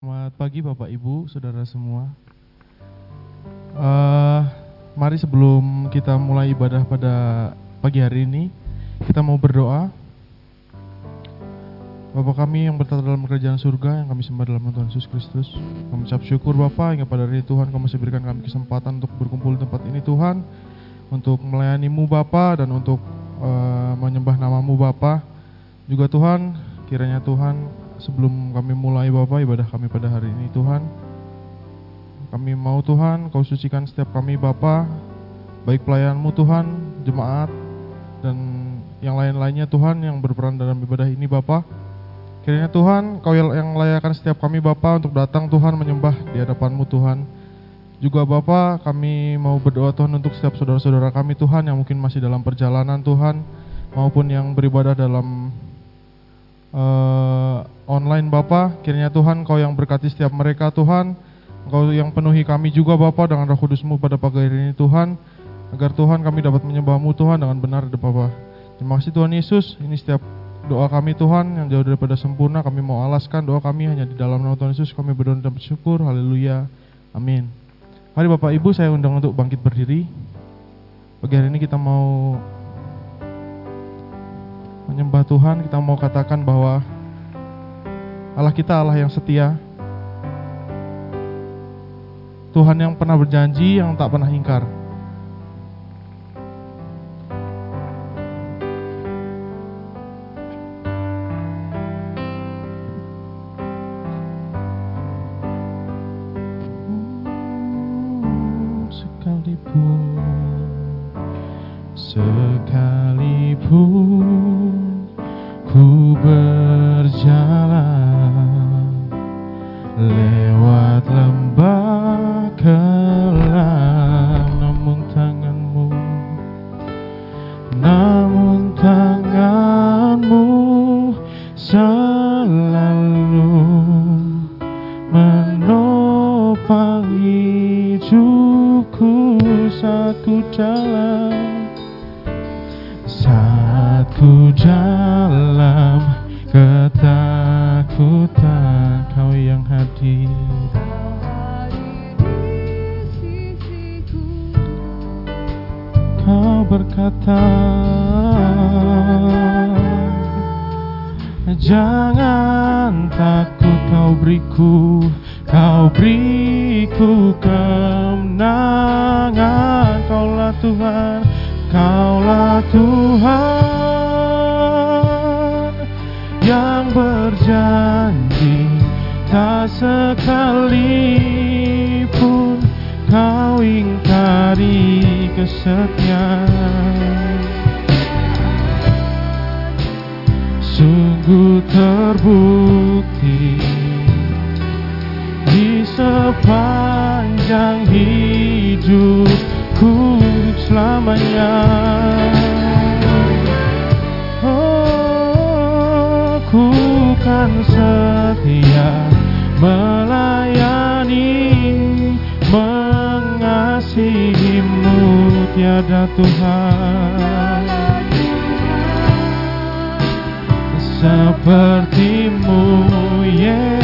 Selamat pagi Bapak Ibu, Saudara semua. Uh, mari sebelum kita mulai ibadah pada pagi hari ini, kita mau berdoa. Bapak kami yang bertata dalam kerajaan surga, yang kami sembah dalam Tuhan Yesus Kristus. Kami ucap syukur Bapak, hingga pada hari Tuhan kau masih berikan kami kesempatan untuk berkumpul di tempat ini Tuhan. Untuk melayanimu Bapak dan untuk uh, menyembah namamu Bapak. Juga Tuhan, kiranya Tuhan sebelum kami mulai Bapak ibadah kami pada hari ini Tuhan. Kami mau Tuhan kau sucikan setiap kami Bapa baik pelayanmu Tuhan jemaat dan yang lain-lainnya Tuhan yang berperan dalam ibadah ini Bapa kiranya Tuhan kau yang layakan setiap kami Bapa untuk datang Tuhan menyembah di hadapanmu Tuhan. Juga Bapa kami mau berdoa Tuhan untuk setiap saudara-saudara kami Tuhan yang mungkin masih dalam perjalanan Tuhan maupun yang beribadah dalam uh, online Bapa. Kiranya Tuhan Kau yang berkati setiap mereka Tuhan. Kau yang penuhi kami juga Bapa dengan roh kudusmu pada pagi hari ini Tuhan. Agar Tuhan kami dapat menyembahmu Tuhan dengan benar Bapa. Terima kasih Tuhan Yesus. Ini setiap doa kami Tuhan yang jauh daripada sempurna. Kami mau alaskan doa kami hanya di dalam nama Tuhan Yesus. Kami berdoa dan bersyukur. Haleluya. Amin. Mari Bapak Ibu saya undang untuk bangkit berdiri. Pagi hari ini kita mau menyembah Tuhan, kita mau katakan bahwa Allah kita Allah yang setia. Tuhan yang pernah berjanji, yang tak pernah ingkar. hidupku saat ku dalam saat ku dalam ketakutan. Kau yang hadir. Kau berkata jangan takut kau beriku kau beriku kau tangan Kaulah Tuhan Kaulah Tuhan Yang berjanji. Tak sekalipun Kau ingkari kesetiaan. Sungguh terbukti Di sepanjang hidup hidupku selamanya. Oh, ku kan setia melayani mengasihimu tiada Tuhan. Sepertimu, Yesus.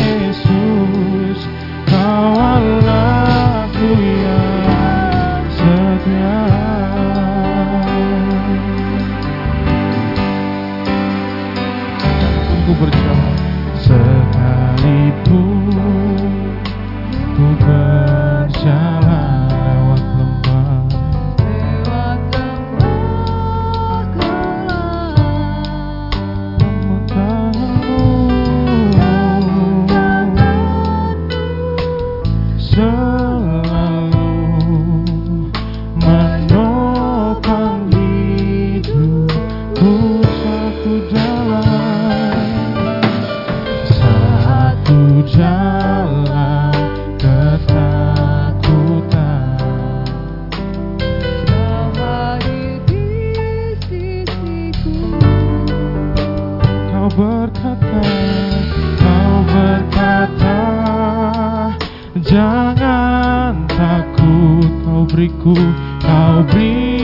Istriku kau beri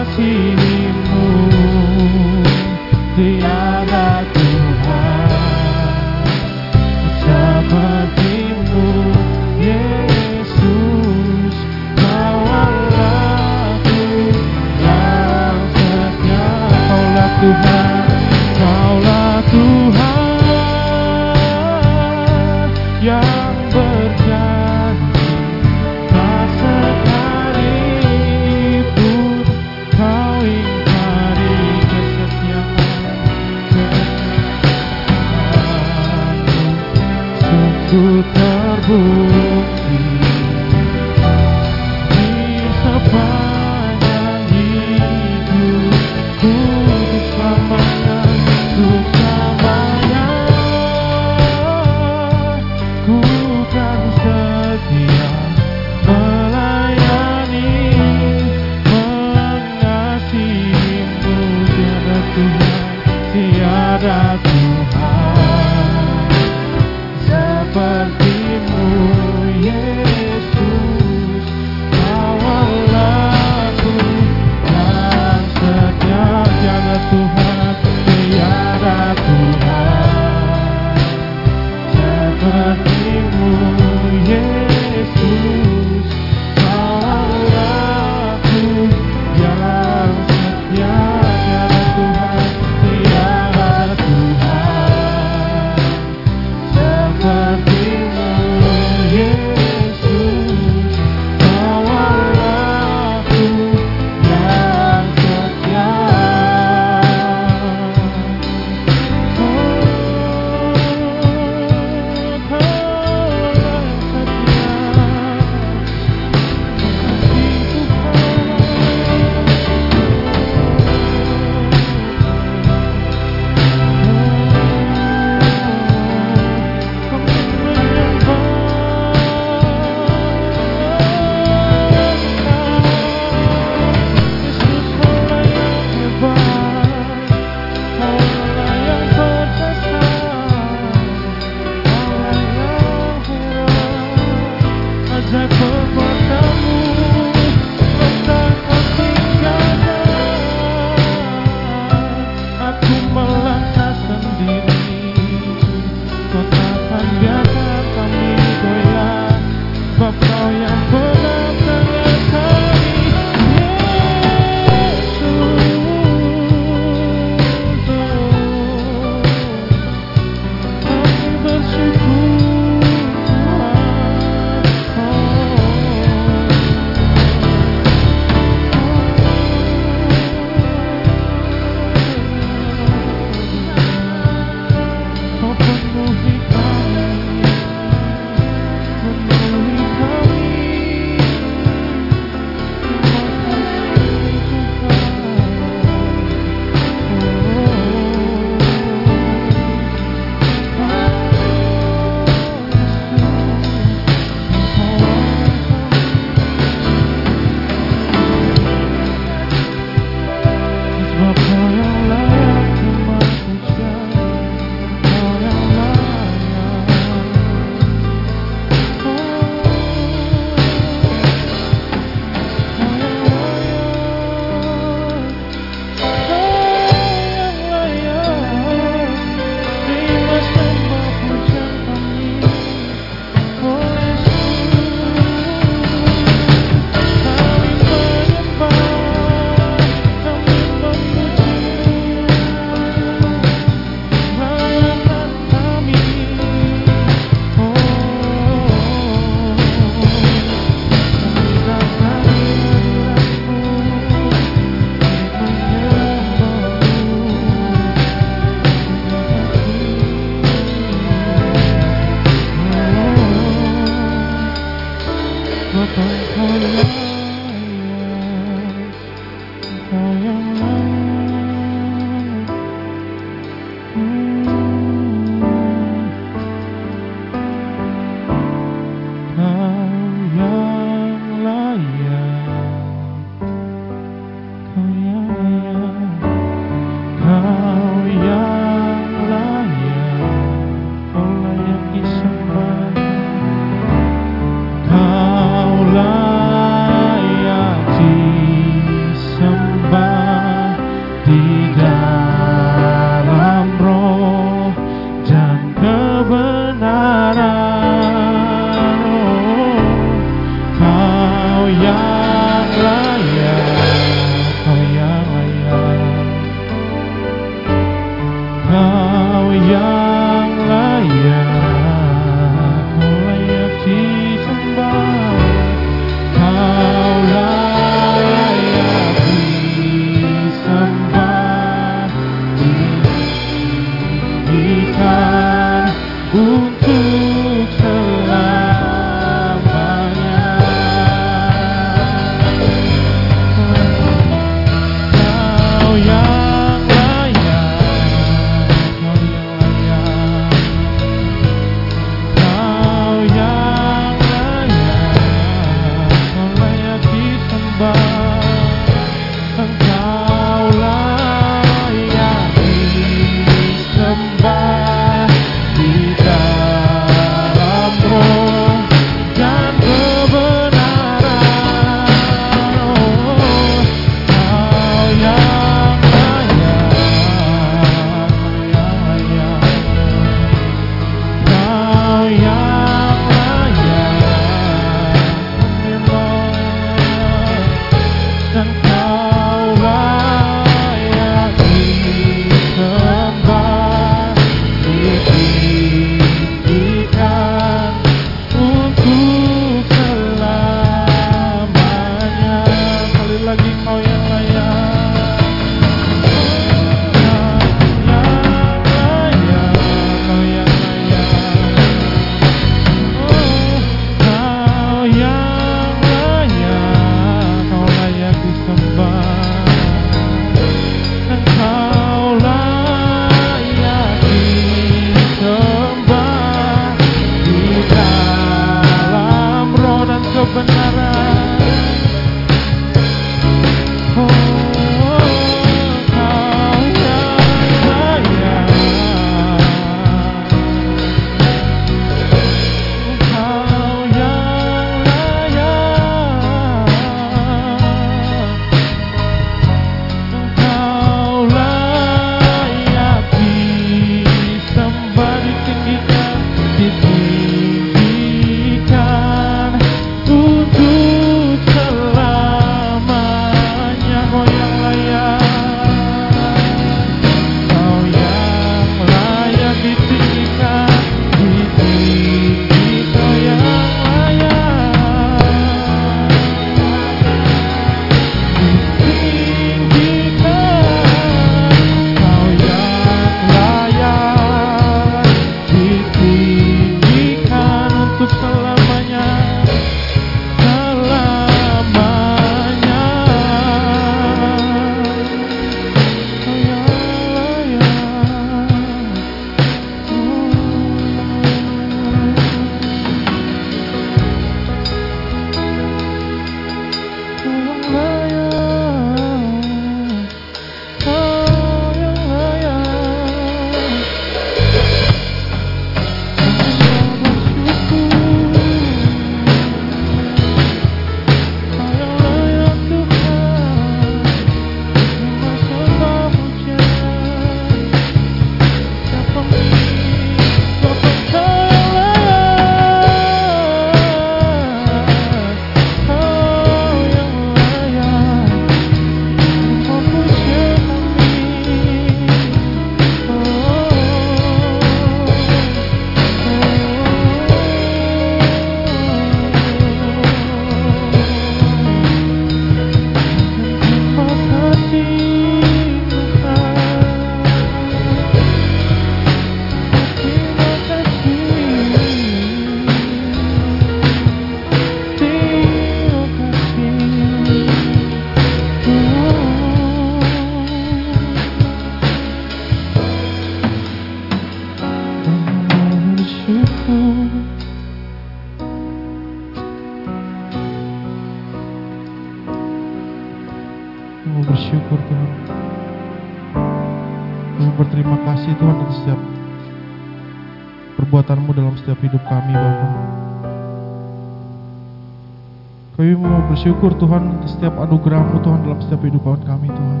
bersyukur Tuhan setiap anugerahmu Tuhan dalam setiap kehidupan kami Tuhan.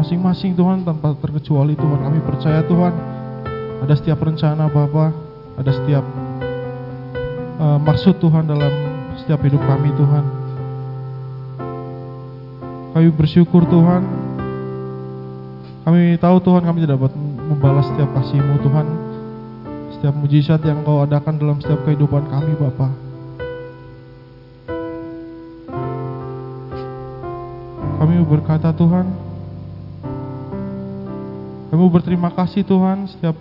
Masing-masing Tuhan tanpa terkecuali Tuhan kami percaya Tuhan ada setiap rencana Bapa, ada setiap uh, maksud Tuhan dalam setiap hidup kami Tuhan. Kami bersyukur Tuhan. Kami tahu Tuhan kami tidak dapat membalas setiap kasih-Mu Tuhan. Setiap mujizat yang Kau adakan dalam setiap kehidupan kami Bapak. Kami berkata Tuhan, kami berterima kasih Tuhan setiap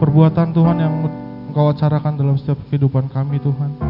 perbuatan Tuhan yang Engkau acarakan dalam setiap kehidupan kami Tuhan.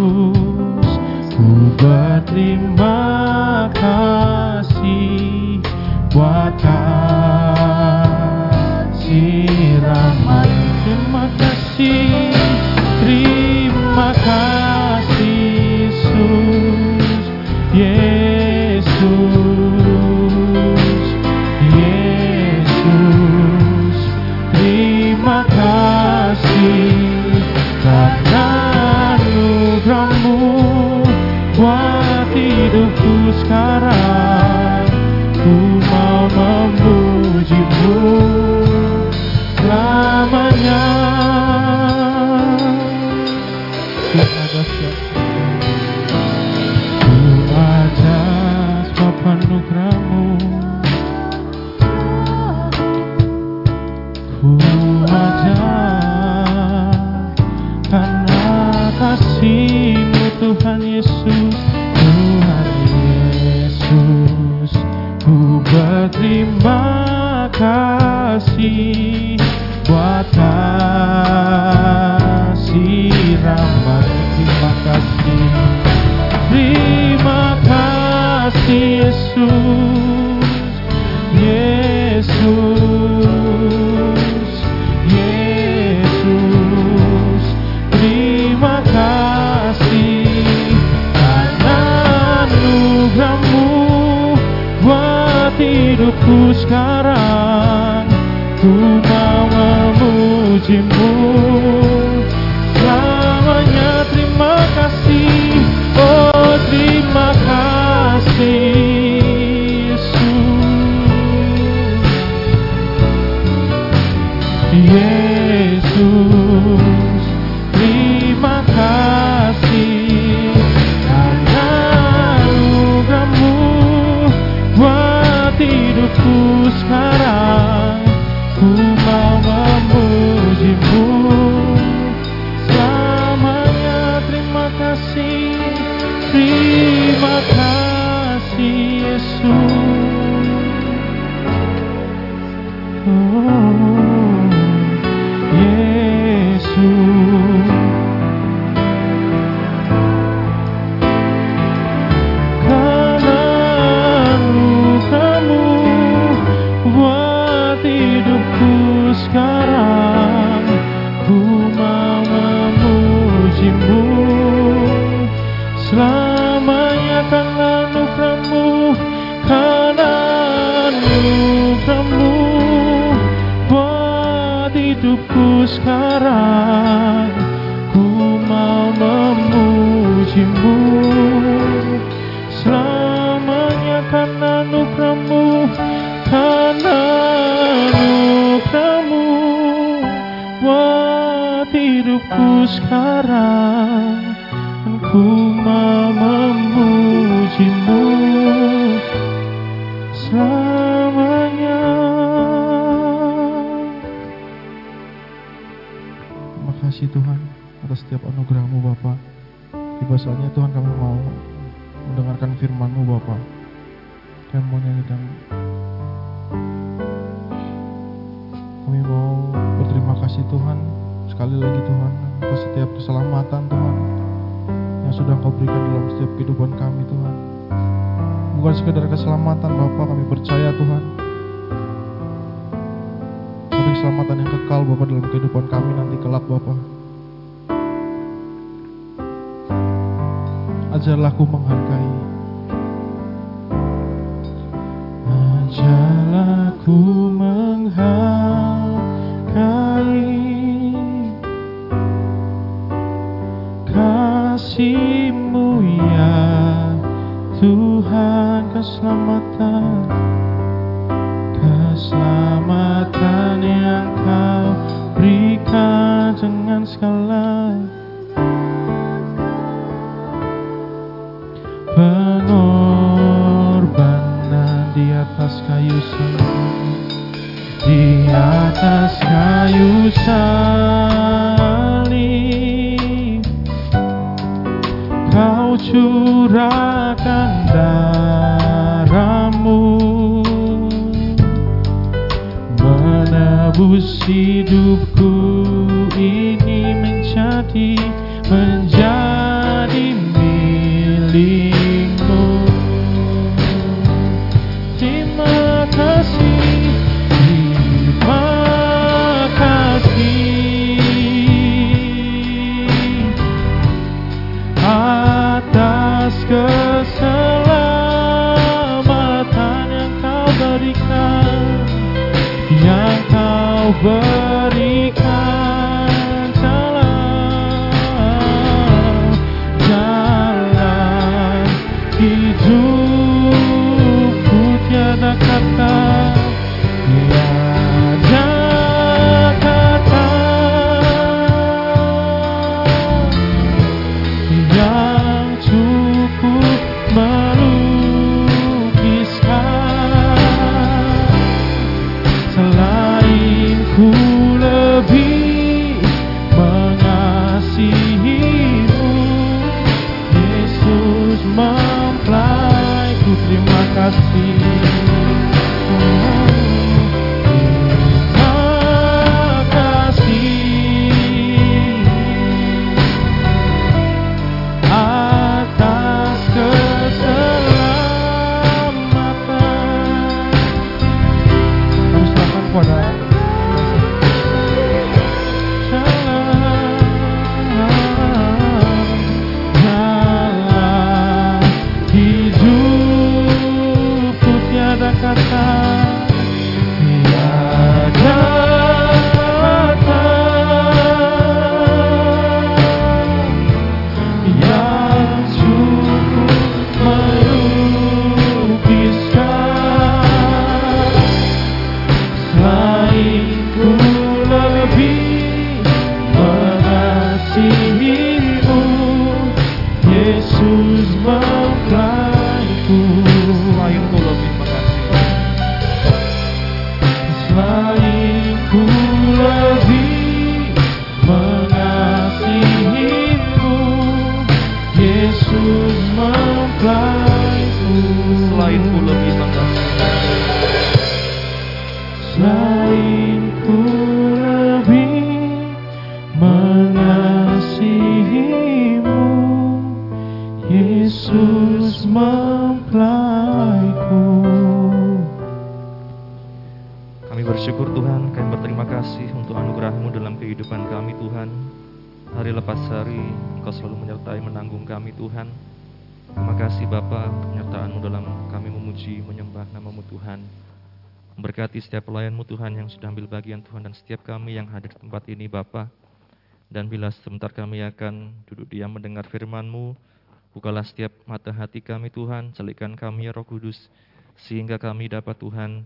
hidupku atas kayu salib. Kau curahkan darahmu. Menebus hidupku mengasihimu Yesus mempelaiku Memberkati setiap pelayan-Mu Tuhan yang sudah ambil bagian Tuhan dan setiap kami yang hadir di tempat ini Bapa. Dan bila sebentar kami akan duduk diam mendengar firman-Mu, bukalah setiap mata hati kami Tuhan, celikkan kami ya Roh Kudus, sehingga kami dapat Tuhan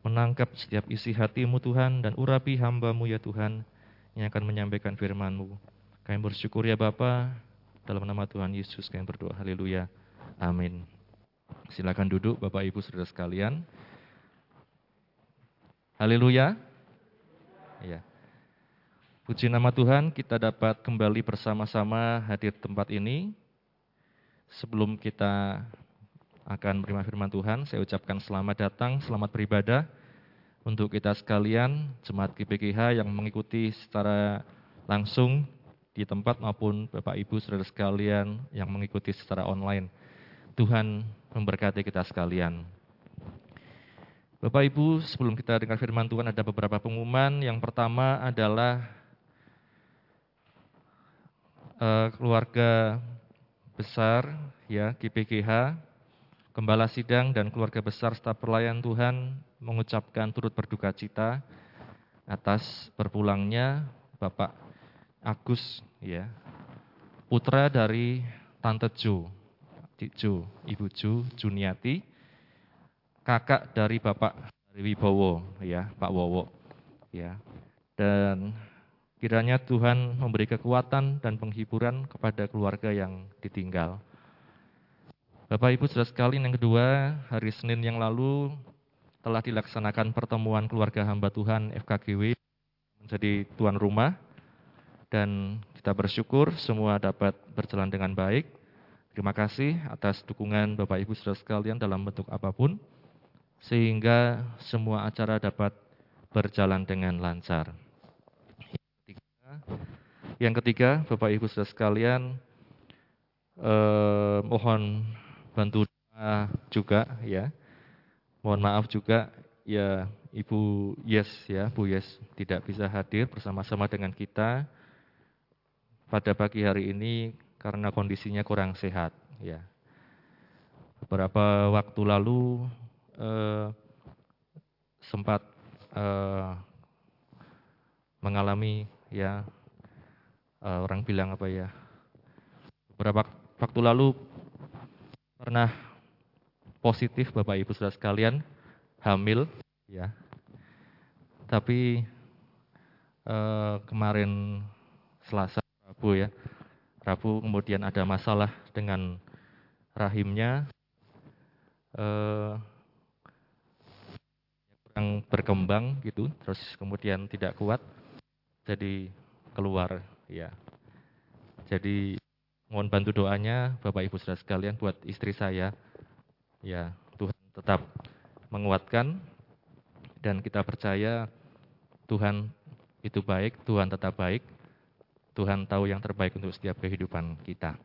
menangkap setiap isi hatimu Tuhan dan urapi hambamu ya Tuhan yang akan menyampaikan firmanmu. Kami bersyukur ya Bapa dalam nama Tuhan Yesus kami berdoa. Haleluya. Amin. Silakan duduk Bapak Ibu Saudara sekalian. Haleluya. Ya. Puji nama Tuhan, kita dapat kembali bersama-sama hadir di tempat ini. Sebelum kita akan menerima firman Tuhan, saya ucapkan selamat datang, selamat beribadah untuk kita sekalian, jemaat GPGH yang mengikuti secara langsung di tempat maupun Bapak Ibu Saudara sekalian yang mengikuti secara online. Tuhan memberkati kita sekalian. Bapak Ibu, sebelum kita dengar firman Tuhan ada beberapa pengumuman. Yang pertama adalah eh, keluarga besar ya GPGH, Gembala Sidang dan keluarga besar staf pelayan Tuhan mengucapkan turut berduka cita atas berpulangnya Bapak Agus ya, putra dari Tante Jo, Jo, Ibu Jo Juniati, kakak dari Bapak Wibowo ya, Pak Wowo ya. Dan kiranya Tuhan memberi kekuatan dan penghiburan kepada keluarga yang ditinggal. Bapak Ibu saudara sekalian yang kedua, hari Senin yang lalu telah dilaksanakan pertemuan keluarga hamba Tuhan FKGW menjadi tuan rumah dan kita bersyukur semua dapat berjalan dengan baik. Terima kasih atas dukungan Bapak Ibu saudara sekalian dalam bentuk apa pun sehingga semua acara dapat berjalan dengan lancar. Yang ketiga, Bapak Ibu saudara sekalian eh, mohon bantu juga ya. Mohon maaf juga ya Ibu Yes ya, Bu Yes tidak bisa hadir bersama-sama dengan kita pada pagi hari ini karena kondisinya kurang sehat ya. Beberapa waktu lalu eh, sempat uh, mengalami ya uh, orang bilang apa ya beberapa waktu lalu pernah positif Bapak Ibu Saudara sekalian hamil ya. Tapi uh, kemarin Selasa Rabu ya Rabu kemudian ada masalah dengan rahimnya eh, kurang berkembang gitu, terus kemudian tidak kuat, jadi keluar ya. Jadi mohon bantu doanya Bapak Ibu Saudara sekalian buat istri saya. Ya, Tuhan tetap menguatkan dan kita percaya Tuhan itu baik, Tuhan tetap baik. Tuhan tahu yang terbaik untuk setiap kehidupan kita.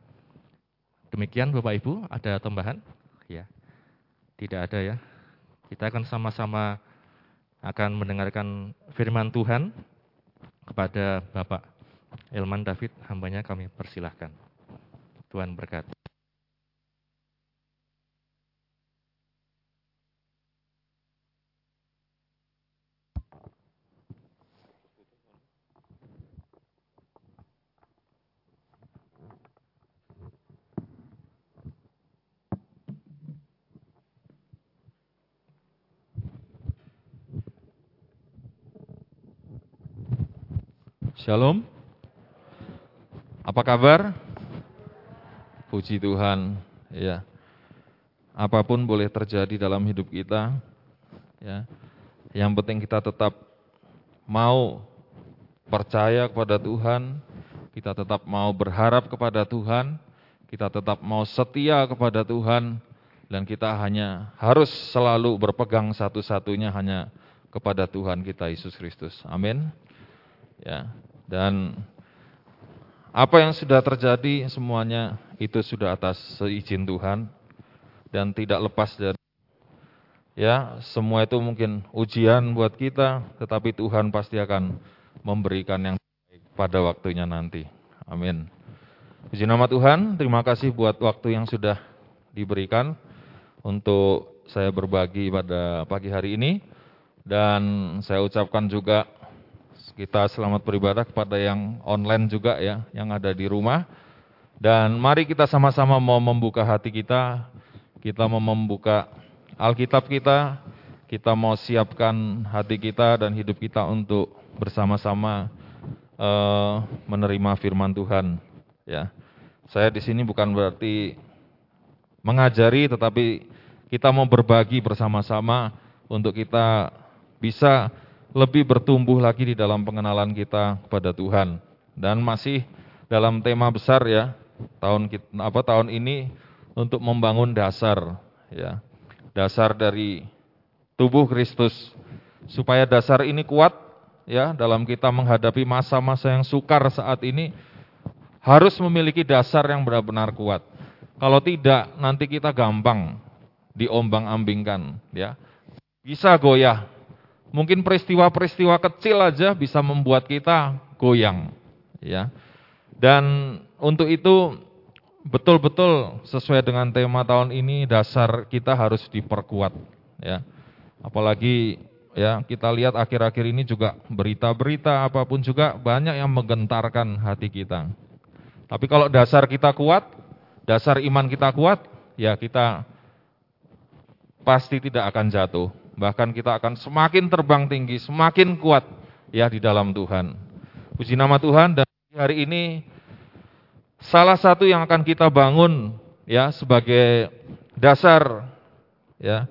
Demikian Bapak Ibu, ada tambahan? Ya. Tidak ada ya. Kita akan sama-sama akan mendengarkan firman Tuhan kepada Bapak Elman David, hambanya kami persilahkan. Tuhan berkati. Shalom. Apa kabar? Puji Tuhan, ya. Apa pun boleh terjadi dalam hidup kita, ya. Yang penting kita tetap mau percaya kepada Tuhan, kita tetap mau berharap kepada Tuhan, kita tetap mau setia kepada Tuhan, dan kita hanya harus selalu berpegang satu-satunya hanya kepada Tuhan kita Yesus Kristus. Amin. Ya. Dan apa yang sudah terjadi semuanya itu sudah atas seizin Tuhan dan tidak lepas dari ya semua itu mungkin ujian buat kita tetapi Tuhan pasti akan memberikan yang baik pada waktunya nanti. Amin. Puji nama Tuhan, terima kasih buat waktu yang sudah diberikan untuk saya berbagi pada pagi hari ini dan saya ucapkan juga kita selamat beribadah kepada yang online juga ya, yang ada di rumah. Dan mari kita sama-sama mau membuka hati kita, kita mau membuka Alkitab kita, kita mau siapkan hati kita dan hidup kita untuk bersama-sama uh, menerima firman Tuhan. Ya, saya di sini bukan berarti mengajari, tetapi kita mau berbagi bersama-sama untuk kita bisa lebih bertumbuh lagi di dalam pengenalan kita kepada Tuhan. Dan masih dalam tema besar ya, tahun apa tahun ini untuk membangun dasar ya. Dasar dari tubuh Kristus supaya dasar ini kuat ya dalam kita menghadapi masa-masa yang sukar saat ini harus memiliki dasar yang benar-benar kuat. Kalau tidak nanti kita gampang diombang-ambingkan ya. Bisa goyah Mungkin peristiwa-peristiwa kecil aja bisa membuat kita goyang, ya. Dan untuk itu betul-betul sesuai dengan tema tahun ini dasar kita harus diperkuat, ya. Apalagi ya kita lihat akhir-akhir ini juga berita-berita apa pun juga banyak yang menggentarkan hati kita. Tapi kalau dasar kita kuat, dasar iman kita kuat, ya kita pasti tidak akan jatuh. Bahkan kita akan semakin terbang tinggi, semakin kuat ya di dalam Tuhan. Puji nama Tuhan dan hari ini salah satu yang akan kita bangun ya sebagai dasar ya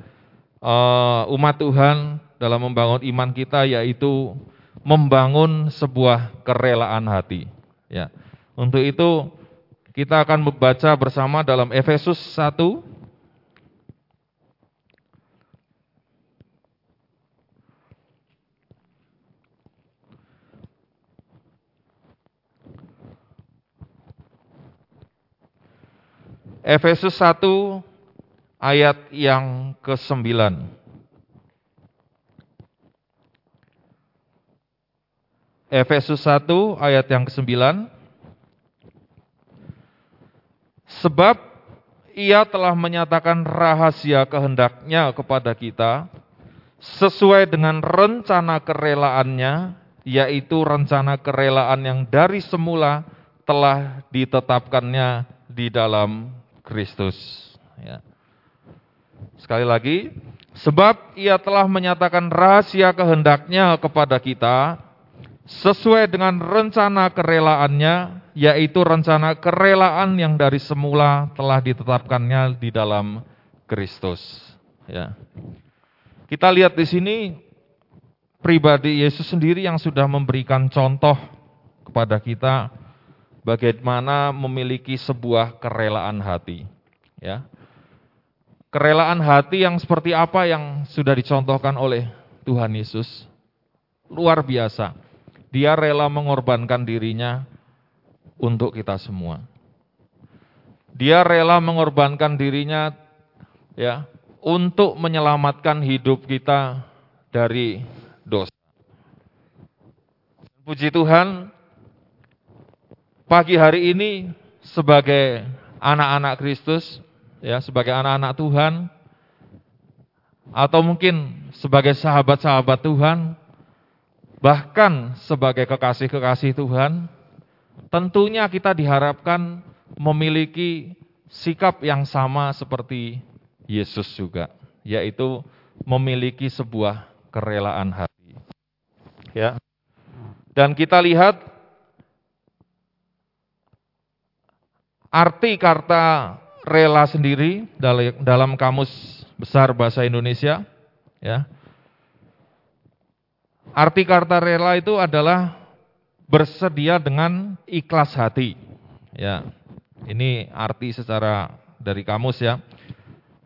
uh, umat Tuhan dalam membangun iman kita yaitu membangun sebuah kerelaan hati ya. Untuk itu kita akan membaca bersama dalam Efesus 1 Efesus 1 ayat yang ke-9. Efesus 1 ayat yang ke-9. Sebab ia telah menyatakan rahasia kehendaknya kepada kita sesuai dengan rencana kerelaannya, yaitu rencana kerelaan yang dari semula telah ditetapkannya di dalam Kristus. Ya. Sekali lagi, sebab ia telah menyatakan rahasia kehendaknya kepada kita, sesuai dengan rencana kerelaannya, yaitu rencana kerelaan yang dari semula telah ditetapkannya di dalam Kristus. Ya. Kita lihat di sini pribadi Yesus sendiri yang sudah memberikan contoh kepada kita bagaimana memiliki sebuah kerelaan hati. Ya. Kerelaan hati yang seperti apa yang sudah dicontohkan oleh Tuhan Yesus. Luar biasa. Dia rela mengorbankan dirinya untuk kita semua. Dia rela mengorbankan dirinya ya untuk menyelamatkan hidup kita dari dosa. Puji Tuhan, pagi hari ini sebagai anak-anak Kristus, ya sebagai anak-anak Tuhan, atau mungkin sebagai sahabat-sahabat Tuhan, bahkan sebagai kekasih-kekasih Tuhan, tentunya kita diharapkan memiliki sikap yang sama seperti Yesus juga, yaitu memiliki sebuah kerelaan hati. Ya. Dan kita lihat arti kata rela sendiri dalam kamus besar bahasa Indonesia, ya. Arti kata rela itu adalah bersedia dengan ikhlas hati. Ya. Ini arti secara dari kamus ya.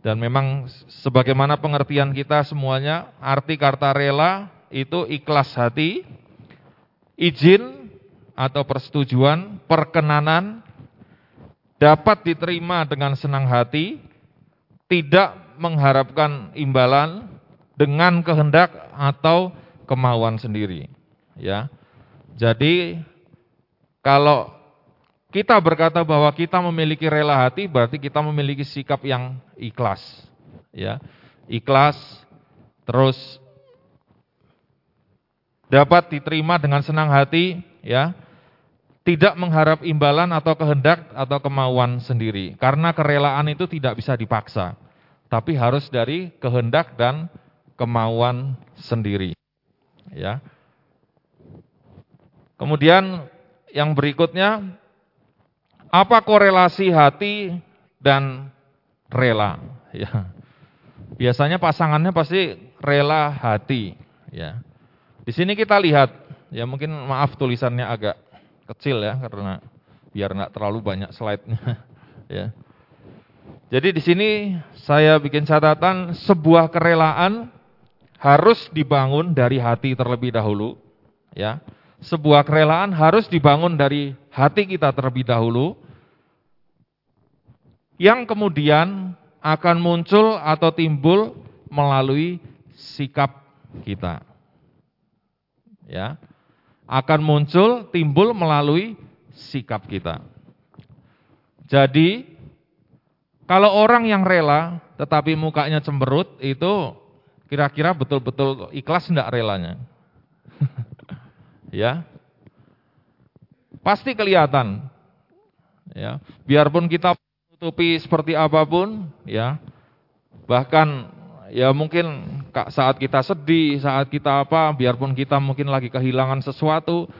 Dan memang sebagaimana pengertian kita semuanya, arti kata rela itu ikhlas hati, izin atau persetujuan, perkenanan, dapat diterima dengan senang hati, tidak mengharapkan imbalan dengan kehendak atau kemauan sendiri. Ya. Jadi kalau kita berkata bahwa kita memiliki rela hati, berarti kita memiliki sikap yang ikhlas. Ya, ikhlas, terus dapat diterima dengan senang hati, ya, tidak mengharap imbalan atau kehendak atau kemauan sendiri. Karena kerelaan itu tidak bisa dipaksa, tapi harus dari kehendak dan kemauan sendiri. Ya. Kemudian yang berikutnya apa korelasi hati dan rela? Ya. Biasanya pasangannya pasti rela hati. Ya. Di sini kita lihat, ya mungkin maaf tulisannya agak kecil ya karena biar nggak terlalu banyak slide-nya. ya. Jadi di sini saya bikin catatan sebuah kerelaan harus dibangun dari hati terlebih dahulu, ya. Sebuah kerelaan harus dibangun dari hati kita terlebih dahulu yang kemudian akan muncul atau timbul melalui sikap kita. Ya. Akan muncul, timbul melalui sikap kita. Jadi, kalau orang yang rela tetapi mukanya cemberut itu kira-kira betul-betul ikhlas enggak relanya? ya. Pasti kelihatan. Ya, biarpun kita tutupi seperti apa pun, ya. Bahkan ya mungkin saat kita sedih, saat kita apa, biarpun kita mungkin lagi kehilangan sesuatu,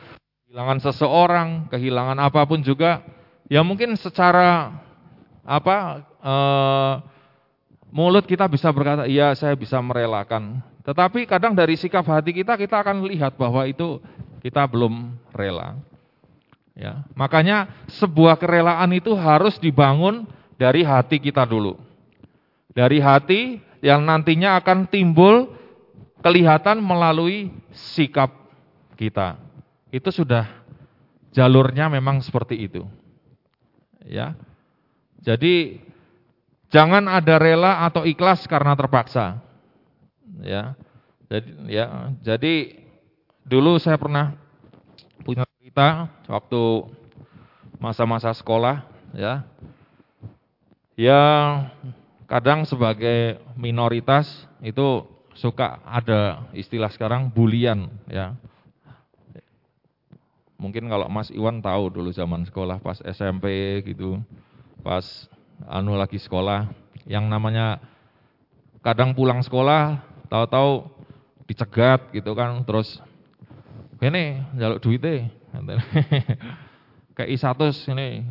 kehilangan seseorang, kehilangan apa pun juga, ya mungkin secara apa e, mulut kita bisa berkata, iya saya bisa merelakan. Tetapi kadang dari sikap hati kita, kita akan lihat bahwa itu kita belum rela. Ya, makanya sebuah kerelaan itu harus dibangun dari hati kita dulu. Dari hati yang nantinya akan timbul kelihatan melalui sikap kita. Itu sudah jalurnya memang seperti itu. Ya. Jadi jangan ada rela atau ikhlas karena terpaksa. Ya. Jadi ya, jadi dulu saya pernah punya cerita waktu masa-masa sekolah ya. Ya kadang sebagai minoritas itu suka ada istilah sekarang bulian ya. Mungkin kalau Mas Iwan tahu dulu zaman sekolah pas SMP gitu, pas anu lagi sekolah, yang namanya kadang pulang sekolah tahu-tahu dicegat gitu kan, terus ini jaluk duitnya, kayak isatus ini.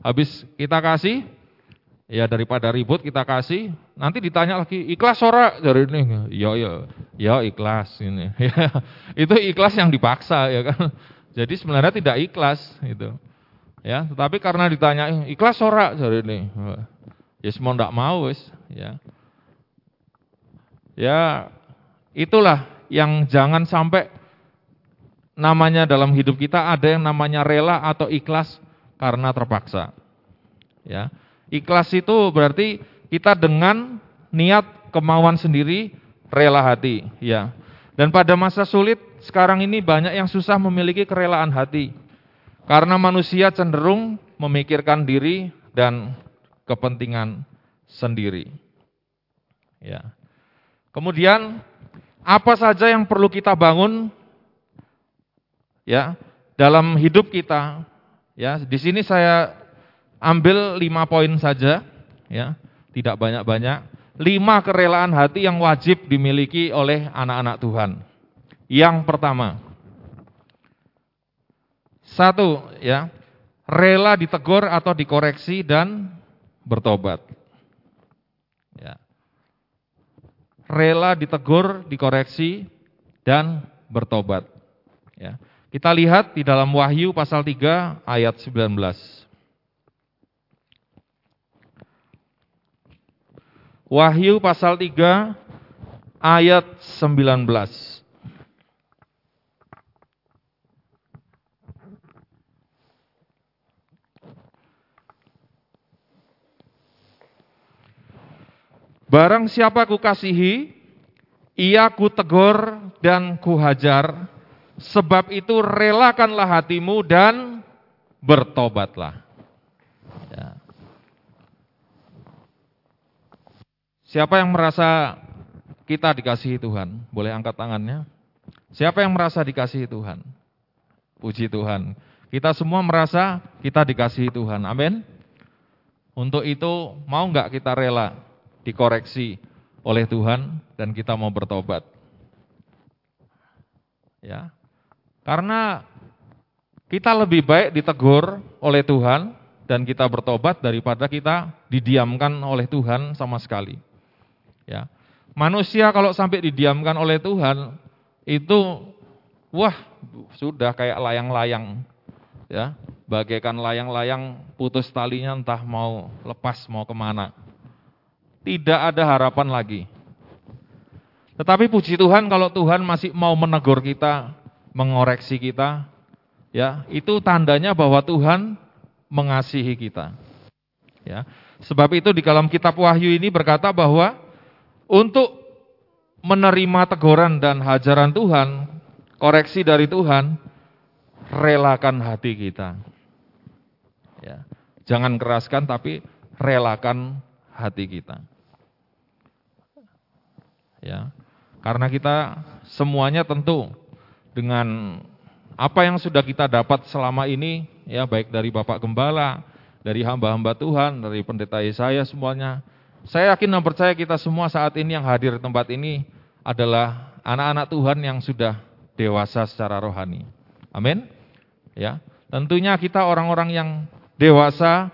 Habis kita kasih, ya daripada ribut kita kasih, nanti ditanya lagi ikhlas ora dari ini, ya ya, ya ikhlas ini, ya itu ikhlas yang dipaksa ya kan. Jadi sebenarnya tidak ikhlas gitu. Ya, tetapi karena ditanya ikhlas ora dari ini. Ya semua ndak mau wis, ya. Ya itulah yang jangan sampai namanya dalam hidup kita ada yang namanya rela atau ikhlas karena terpaksa. Ya. Ikhlas itu berarti kita dengan niat kemauan sendiri rela hati, ya. Dan pada masa sulit sekarang ini banyak yang susah memiliki kerelaan hati. Karena manusia cenderung memikirkan diri dan kepentingan sendiri. Ya. Kemudian apa saja yang perlu kita bangun ya dalam hidup kita? Ya, di sini saya ambil lima poin saja, ya, tidak banyak-banyak. Lima kerelaan hati yang wajib dimiliki oleh anak-anak Tuhan. Yang pertama, satu ya, rela ditegur atau dikoreksi dan bertobat. Ya. Rela ditegur, dikoreksi dan bertobat. Ya. Kita lihat di dalam Wahyu pasal 3 ayat 19. Wahyu pasal 3 ayat 19. Barang siapa kukasihi, ia kutegur dan kuhajar, sebab itu relakanlah hatimu dan bertobatlah. Ya. Siapa yang merasa kita dikasihi Tuhan? Boleh angkat tangannya. Siapa yang merasa dikasihi Tuhan? Puji Tuhan. Kita semua merasa kita dikasihi Tuhan. Amin. Untuk itu mau nggak kita rela dikoreksi oleh Tuhan dan kita mau bertobat. Ya. Karena kita lebih baik ditegur oleh Tuhan dan kita bertobat daripada kita didiamkan oleh Tuhan sama sekali. Ya. Manusia kalau sampai didiamkan oleh Tuhan itu wah sudah kayak layang-layang ya, bagaikan layang-layang putus talinya entah mau lepas mau ke mana tidak ada harapan lagi. Tetapi puji Tuhan kalau Tuhan masih mau menegur kita, mengoreksi kita, ya, itu tandanya bahwa Tuhan mengasihi kita. Ya. Sebab itu di dalam kitab Wahyu ini berkata bahwa untuk menerima teguran dan hajaran Tuhan, koreksi dari Tuhan, relakan hati kita. Ya. Jangan keraskan tapi relakan hati kita. Ya. Karena kita semuanya tentu dengan apa yang sudah kita dapat selama ini ya baik dari Bapak Gembala, dari hamba-hamba Tuhan, dari pendeta Yesaya semuanya. Saya yakin dan percaya kita semua saat ini yang hadir di tempat ini adalah anak-anak Tuhan yang sudah dewasa secara rohani. Amin. Ya. Tentunya kita orang-orang yang dewasa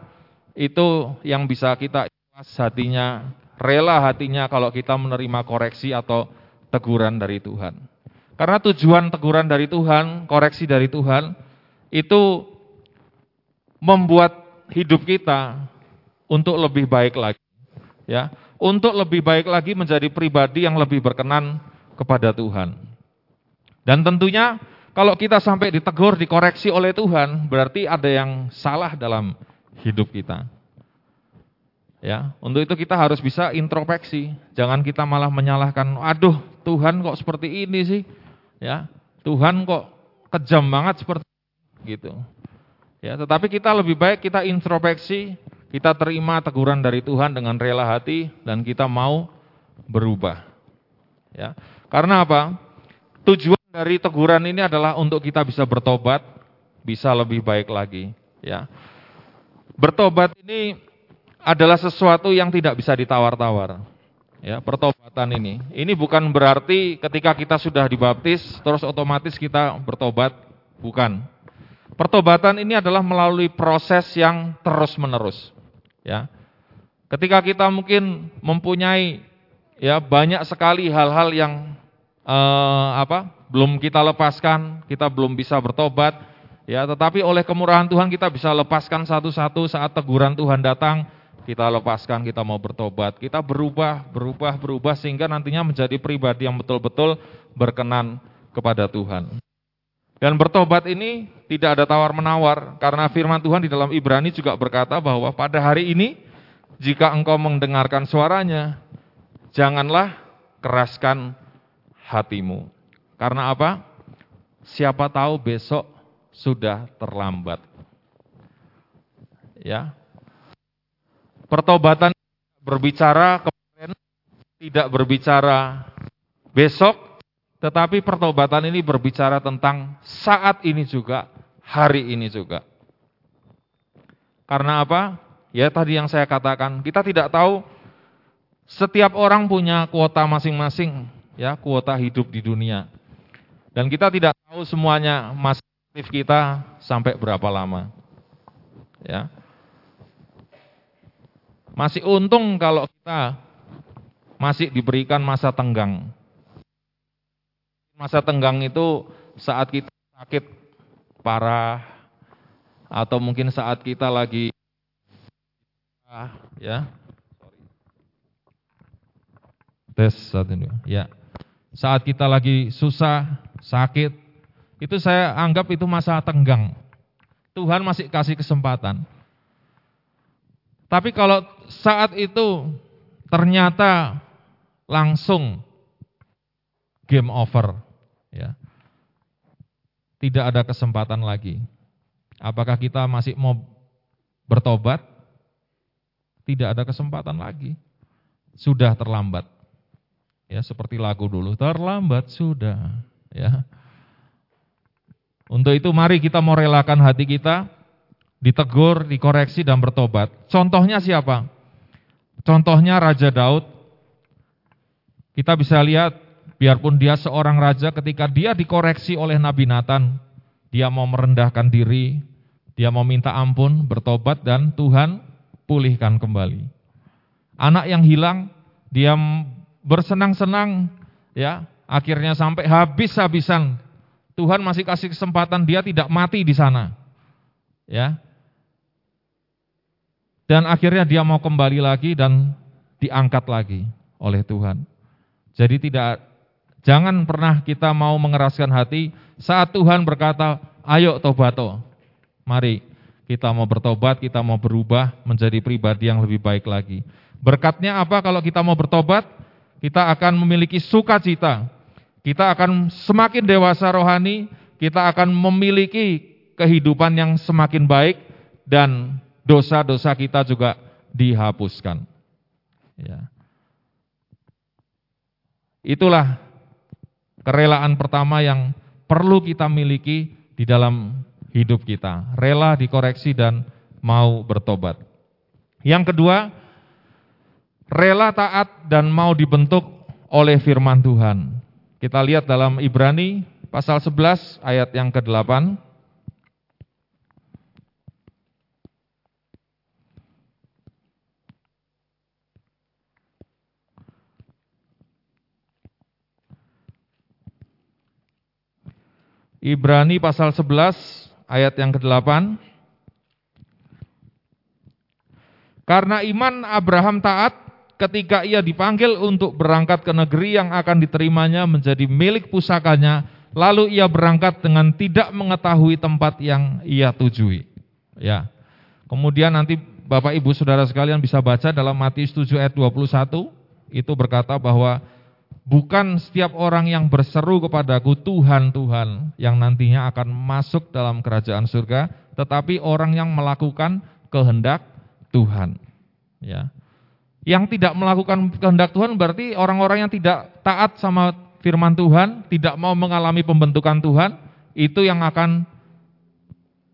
itu yang bisa kita hatinya, rela hatinya kalau kita menerima koreksi atau teguran dari Tuhan. Karena tujuan teguran dari Tuhan, koreksi dari Tuhan, itu membuat hidup kita untuk lebih baik lagi. Ya, Untuk lebih baik lagi menjadi pribadi yang lebih berkenan kepada Tuhan. Dan tentunya kalau kita sampai ditegur, dikoreksi oleh Tuhan, berarti ada yang salah dalam hidup kita. Ya, untuk itu kita harus bisa introspeksi. Jangan kita malah menyalahkan, "Aduh, Tuhan kok seperti ini sih?" Ya, Tuhan kok kejam banget seperti gitu. Ya, tetapi kita lebih baik kita introspeksi, kita terima teguran dari Tuhan dengan rela hati dan kita mau berubah. Ya. Karena apa? Tujuan dari teguran ini adalah untuk kita bisa bertobat, bisa lebih baik lagi, ya. Bertobat ini adalah sesuatu yang tidak bisa ditawar-tawar. Ya, pertobatan ini. Ini bukan berarti ketika kita sudah dibaptis terus otomatis kita bertobat, bukan. Pertobatan ini adalah melalui proses yang terus-menerus, ya. Ketika kita mungkin mempunyai ya banyak sekali hal-hal yang eh, apa? belum kita lepaskan, kita belum bisa bertobat, ya, tetapi oleh kemurahan Tuhan kita bisa lepaskan satu-satu saat teguran Tuhan datang, kita lepaskan, kita mau bertobat, kita berubah, berubah, berubah sehingga nantinya menjadi pribadi yang betul-betul berkenan kepada Tuhan. Dan bertobat ini tidak ada tawar-menawar karena firman Tuhan di dalam Ibrani juga berkata bahwa pada hari ini jika engkau mendengarkan suaranya, janganlah keraskan hatimu. Karena apa? Siapa tahu besok sudah terlambat. Ya. Pertobatan berbicara kemarin tidak berbicara besok, tetapi pertobatan ini berbicara tentang saat ini juga, hari ini juga. Karena apa? Ya tadi yang saya katakan, kita tidak tahu setiap orang punya kuota masing-masing, ya, kuota hidup di dunia. Dan kita tidak tahu semuanya masa aktif kita sampai berapa lama. Ya. Masih untung kalau kita masih diberikan masa tenggang. Masa tenggang itu saat kita sakit parah atau mungkin saat kita lagi ya. Tes saat ini. Ya. Saat kita lagi susah, sakit, itu saya anggap itu masa tenggang. Tuhan masih kasih kesempatan. Tapi kalau saat itu ternyata langsung game over, ya, tidak ada kesempatan lagi. Apakah kita masih mau bertobat? Tidak ada kesempatan lagi. Sudah terlambat. Ya, seperti lagu dulu, terlambat sudah. Ya. Untuk itu mari kita mau relakan hati kita, ditegur, dikoreksi dan bertobat. Contohnya siapa? Contohnya Raja Daud. Kita bisa lihat, biarpun dia seorang raja, ketika dia dikoreksi oleh Nabi Nathan, dia mau merendahkan diri, dia mau minta ampun, bertobat dan Tuhan pulihkan kembali. Anak yang hilang, dia bersenang-senang, ya Akhirnya sampai habis-habisan. Tuhan masih kasih kesempatan dia tidak mati di sana. Ya. Dan akhirnya dia mau kembali lagi dan diangkat lagi oleh Tuhan. Jadi tidak jangan pernah kita mau mengeraskan hati saat Tuhan berkata, "Ayo tobato." Mari kita mau bertobat, kita mau berubah menjadi pribadi yang lebih baik lagi. Berkatnya apa kalau kita mau bertobat? Kita akan memiliki sukacita, kita akan semakin dewasa rohani, kita akan memiliki kehidupan yang semakin baik dan dosa-dosa kita juga dihapuskan. Ya. Itulah kerelaan pertama yang perlu kita miliki di dalam hidup kita. Rela dikoreksi dan mau bertobat. Yang kedua, rela taat dan mau dibentuk oleh firman Tuhan. Kita lihat dalam Ibrani pasal 11 ayat yang ke-8. Ibrani pasal 11 ayat yang ke-8. Karena iman Abraham taat ketika ia dipanggil untuk berangkat ke negeri yang akan diterimanya menjadi milik pusakanya, lalu ia berangkat dengan tidak mengetahui tempat yang ia tujui. Ya. Kemudian nanti Bapak Ibu Saudara sekalian bisa baca dalam Matius 7 ayat 21 itu berkata bahwa bukan setiap orang yang berseru kepadaku Tuhan Tuhan yang nantinya akan masuk dalam kerajaan surga, tetapi orang yang melakukan kehendak Tuhan. Ya. Yang tidak melakukan kehendak Tuhan berarti orang-orang yang tidak taat sama firman Tuhan, tidak mau mengalami pembentukan Tuhan, itu yang akan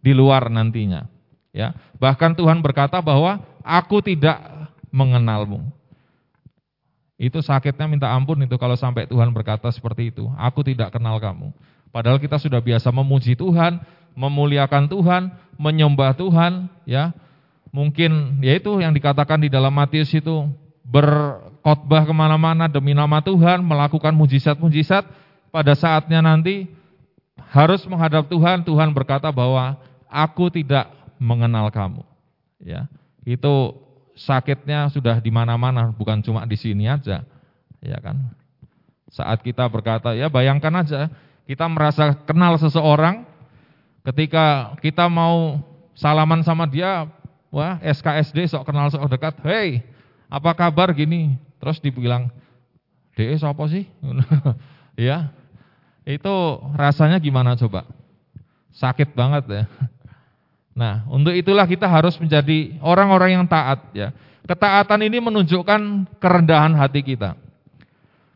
di luar nantinya. Ya, bahkan Tuhan berkata bahwa aku tidak mengenalmu. Itu sakitnya minta ampun itu kalau sampai Tuhan berkata seperti itu. Aku tidak kenal kamu. Padahal kita sudah biasa memuji Tuhan, memuliakan Tuhan, menyembah Tuhan, ya mungkin yaitu yang dikatakan di dalam Matius itu berkhotbah ke mana-mana demi nama Tuhan, melakukan mujizat-mujizat, pada saatnya nanti harus menghadap Tuhan, Tuhan berkata bahwa aku tidak mengenal kamu. Ya, itu sakitnya sudah di mana-mana, bukan cuma di sini aja. Ya kan? Saat kita berkata, ya bayangkan aja, kita merasa kenal seseorang, ketika kita mau salaman sama dia, Wah, SKSD sok kenal sok dekat. Hei, apa kabar gini? Terus dibilang, DE siapa sih? ya, itu rasanya gimana coba? Sakit banget ya. Nah, untuk itulah kita harus menjadi orang-orang yang taat ya. Ketaatan ini menunjukkan kerendahan hati kita.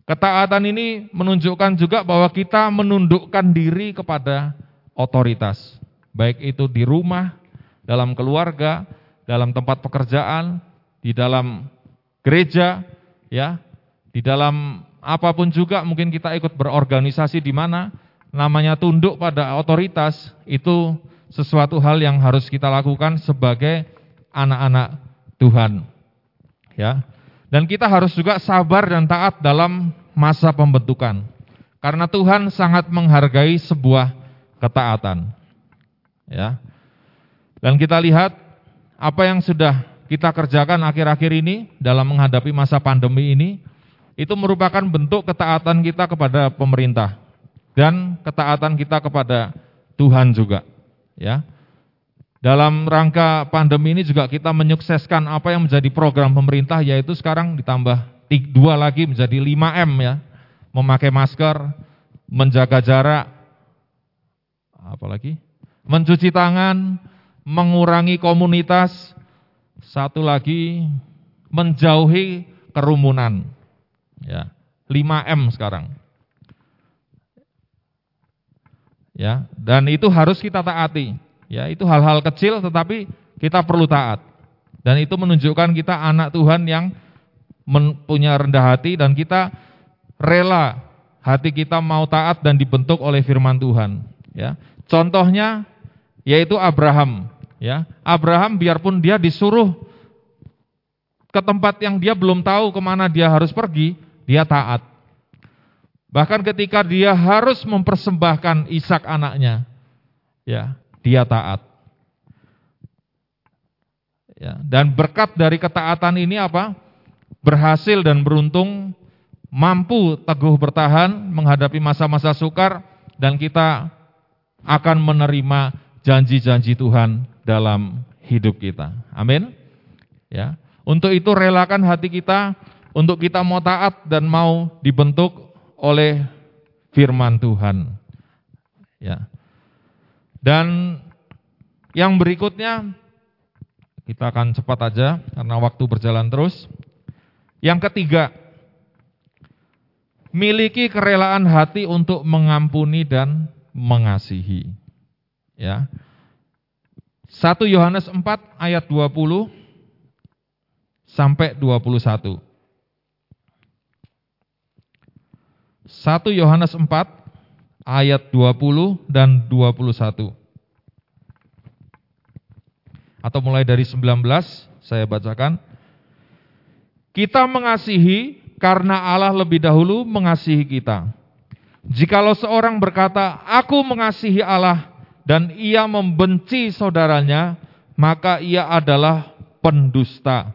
Ketaatan ini menunjukkan juga bahwa kita menundukkan diri kepada otoritas. Baik itu di rumah, dalam keluarga, dalam tempat pekerjaan, di dalam gereja, ya, di dalam apa pun juga mungkin kita ikut berorganisasi di mana namanya tunduk pada otoritas itu sesuatu hal yang harus kita lakukan sebagai anak-anak Tuhan. Ya. Dan kita harus juga sabar dan taat dalam masa pembentukan. Karena Tuhan sangat menghargai sebuah ketaatan. Ya. Dan kita lihat apa yang sudah kita kerjakan akhir-akhir ini dalam menghadapi masa pandemi ini itu merupakan bentuk ketaatan kita kepada pemerintah dan ketaatan kita kepada Tuhan juga, ya. Dalam rangka pandemi ini juga kita menyukseskan apa yang menjadi program pemerintah yaitu sekarang ditambah dua lagi menjadi 5M ya. Memakai masker, menjaga jarak, apalagi mencuci tangan, mengurangi komunitas, satu lagi menjauhi kerumunan. Ya, 5M sekarang. Ya, dan itu harus kita taati. Ya, itu hal-hal kecil tetapi kita perlu taat. Dan itu menunjukkan kita anak Tuhan yang punya rendah hati dan kita rela hati kita mau taat dan dibentuk oleh firman Tuhan. Ya, contohnya yaitu Abraham. Ya, Abraham biarpun dia disuruh ke tempat yang dia belum tahu ke mana dia harus pergi, dia taat. Bahkan ketika dia harus mempersembahkan Ishak anaknya, ya, dia taat. Ya, dan berkat dari ketaatan ini apa? Berhasil dan beruntung mampu teguh bertahan menghadapi masa-masa sukar dan kita akan menerima janji-janji Tuhan dalam hidup kita. Amin. Ya. Untuk itu relakan hati kita untuk kita mau taat dan mau dibentuk oleh firman Tuhan. Ya. Dan yang berikutnya kita akan cepat aja karena waktu berjalan terus. Yang ketiga, miliki kerelaan hati untuk mengampuni dan mengasihi. Ya. 1 Yohanes 4 ayat 20 sampai 21. 1 Yohanes 4 ayat 20 dan 21. Atau mulai dari 19 saya bacakan. Kita mengasihi karena Allah lebih dahulu mengasihi kita. Jikalau seorang berkata, aku mengasihi Allah dan ia membenci saudaranya, maka ia adalah pendusta.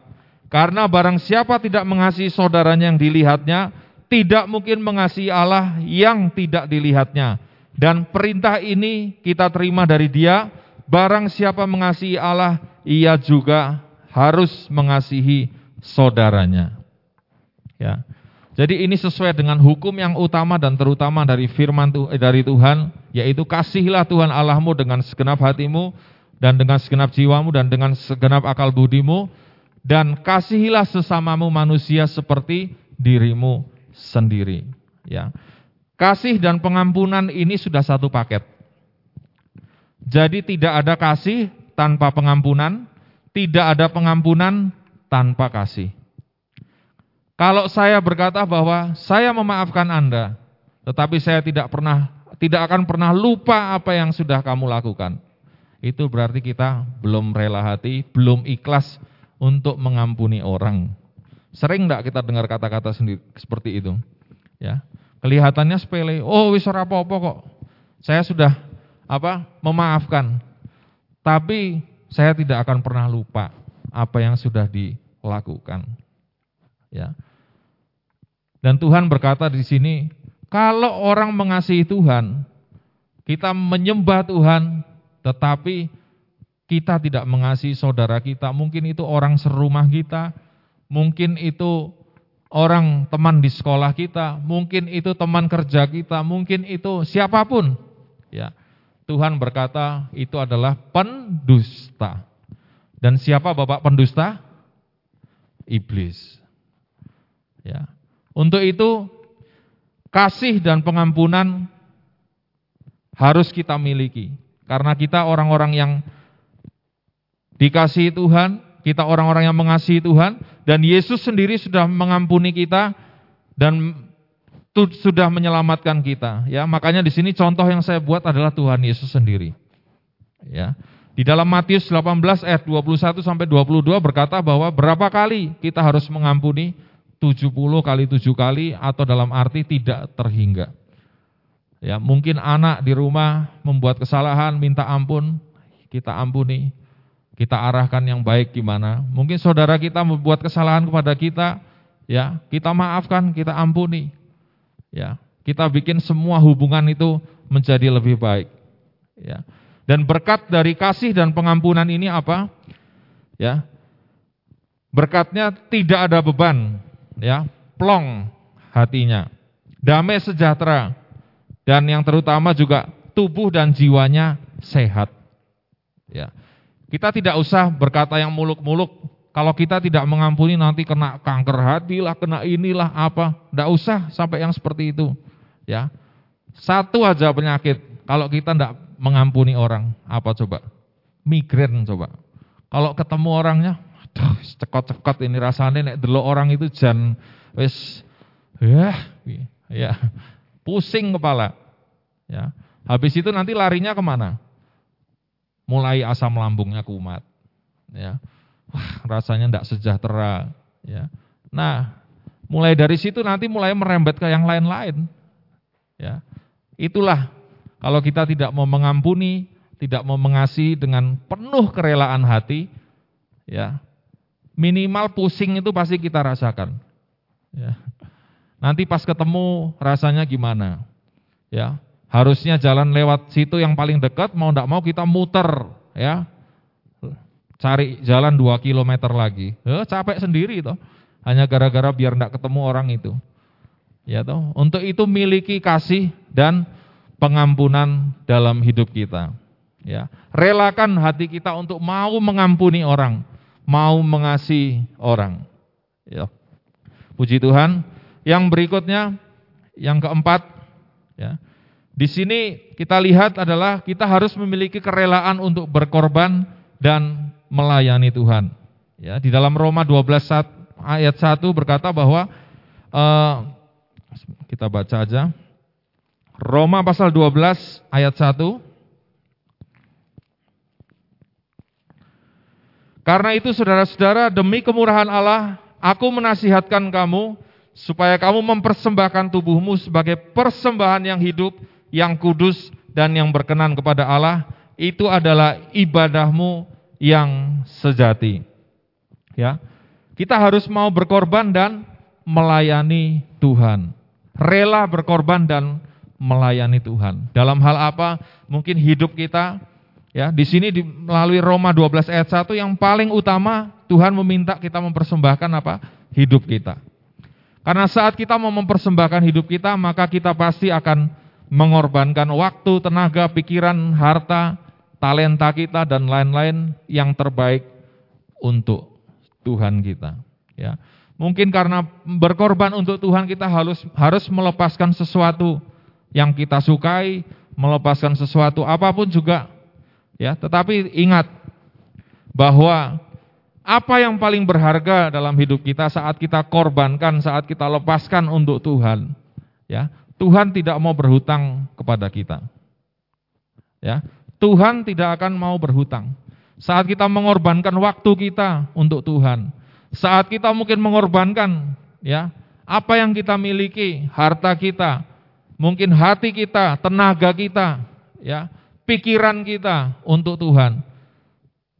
Karena barang siapa tidak mengasihi saudaranya yang dilihatnya, tidak mungkin mengasihi Allah yang tidak dilihatnya. Dan perintah ini kita terima dari dia, barang siapa mengasihi Allah, ia juga harus mengasihi saudaranya. Ya. Jadi ini sesuai dengan hukum yang utama dan terutama dari firman eh, dari Tuhan, yaitu kasihilah Tuhan Allahmu dengan segenap hatimu dan dengan segenap jiwamu dan dengan segenap akal budimu dan kasihilah sesamamu manusia seperti dirimu sendiri. Ya. Kasih dan pengampunan ini sudah satu paket. Jadi tidak ada kasih tanpa pengampunan, tidak ada pengampunan tanpa kasih. Kalau saya berkata bahwa saya memaafkan Anda, tetapi saya tidak pernah tidak akan pernah lupa apa yang sudah kamu lakukan. Itu berarti kita belum rela hati, belum ikhlas untuk mengampuni orang. Sering enggak kita dengar kata-kata sendiri seperti itu? Ya. Kelihatannya sepele. Oh, wis ora apa-apa kok. Saya sudah apa? memaafkan. Tapi saya tidak akan pernah lupa apa yang sudah dilakukan. Ya. Dan Tuhan berkata di sini, kalau orang mengasihi Tuhan, kita menyembah Tuhan, tetapi kita tidak mengasihi saudara kita, mungkin itu orang serumah kita, mungkin itu orang teman di sekolah kita, mungkin itu teman kerja kita, mungkin itu siapa pun. Ya. Tuhan berkata itu adalah pendusta. Dan siapa Bapak pendusta? Iblis. Ya. Untuk itu kasih dan pengampunan harus kita miliki. Karena kita orang-orang yang dikasihi Tuhan, kita orang-orang yang mengasihi Tuhan, dan Yesus sendiri sudah mengampuni kita dan sudah menyelamatkan kita. Ya, makanya di sini contoh yang saya buat adalah Tuhan Yesus sendiri. Ya. Di dalam Matius 18 ayat 21 sampai 22 berkata bahwa berapa kali kita harus mengampuni 70 kali 7 kali atau dalam arti tidak terhingga. Ya, mungkin anak di rumah membuat kesalahan, minta ampun, kita ampuni. Kita arahkan yang baik gimana. Mungkin saudara kita membuat kesalahan kepada kita, ya, kita maafkan, kita ampuni. Ya, kita bikin semua hubungan itu menjadi lebih baik. Ya. Dan berkat dari kasih dan pengampunan ini apa? Ya. Berkatnya tidak ada beban, ya, plong hatinya, damai sejahtera, dan yang terutama juga tubuh dan jiwanya sehat. Ya. Kita tidak usah berkata yang muluk-muluk, kalau kita tidak mengampuni nanti kena kanker hati lah, kena inilah apa. Tidak usah sampai yang seperti itu. Ya, Satu aja penyakit, kalau kita tidak mengampuni orang, apa coba? Migrain coba. Kalau ketemu orangnya, Aduh, cekot-cekot ini rasanya nek dulu orang itu jan wis ya ya pusing kepala. Ya. Habis itu nanti larinya ke mana? Mulai asam lambungnya kumat. Ya. Wah, rasanya tidak sejahtera. Ya. Nah, mulai dari situ nanti mulai merembet ke yang lain-lain. Ya. Itulah kalau kita tidak mau mengampuni, tidak mau mengasihi dengan penuh kerelaan hati, ya minimal pusing itu pasti kita rasakan. Ya. Nanti pas ketemu rasanya gimana? Ya, harusnya jalan lewat situ yang paling dekat, mau tidak mau kita muter, ya, cari jalan 2 km lagi. Ya, capek sendiri toh. Hanya gara-gara biar tidak ketemu orang itu. Ya toh. Untuk itu miliki kasih dan pengampunan dalam hidup kita. Ya, relakan hati kita untuk mau mengampuni orang mau mengasihi orang. Ya. Puji Tuhan. Yang berikutnya, yang keempat, ya. Di sini kita lihat adalah kita harus memiliki kerelaan untuk berkorban dan melayani Tuhan. Ya, di dalam Roma 12 ayat 1 berkata bahwa uh, kita baca aja. Roma pasal 12 ayat 1 Karena itu saudara-saudara, demi kemurahan Allah, aku menasihatkan kamu supaya kamu mempersembahkan tubuhmu sebagai persembahan yang hidup, yang kudus dan yang berkenan kepada Allah. Itu adalah ibadahmu yang sejati. Ya. Kita harus mau berkorban dan melayani Tuhan. Rela berkorban dan melayani Tuhan. Dalam hal apa? Mungkin hidup kita Ya, di sini di, melalui Roma 12 ayat 1 yang paling utama Tuhan meminta kita mempersembahkan apa? Hidup kita. Karena saat kita mau mempersembahkan hidup kita, maka kita pasti akan mengorbankan waktu, tenaga, pikiran, harta, talenta kita dan lain-lain yang terbaik untuk Tuhan kita. Ya, mungkin karena berkorban untuk Tuhan kita harus harus melepaskan sesuatu yang kita sukai, melepaskan sesuatu apa pun juga. Ya, tetapi ingat bahwa apa yang paling berharga dalam hidup kita saat kita korbankan, saat kita lepaskan untuk Tuhan, ya, Tuhan tidak mau berhutang kepada kita. Ya, Tuhan tidak akan mau berhutang. Saat kita mengorbankan waktu kita untuk Tuhan, saat kita mungkin mengorbankan ya, apa yang kita miliki, harta kita, mungkin hati kita, tenaga kita, ya, pikiran kita untuk Tuhan.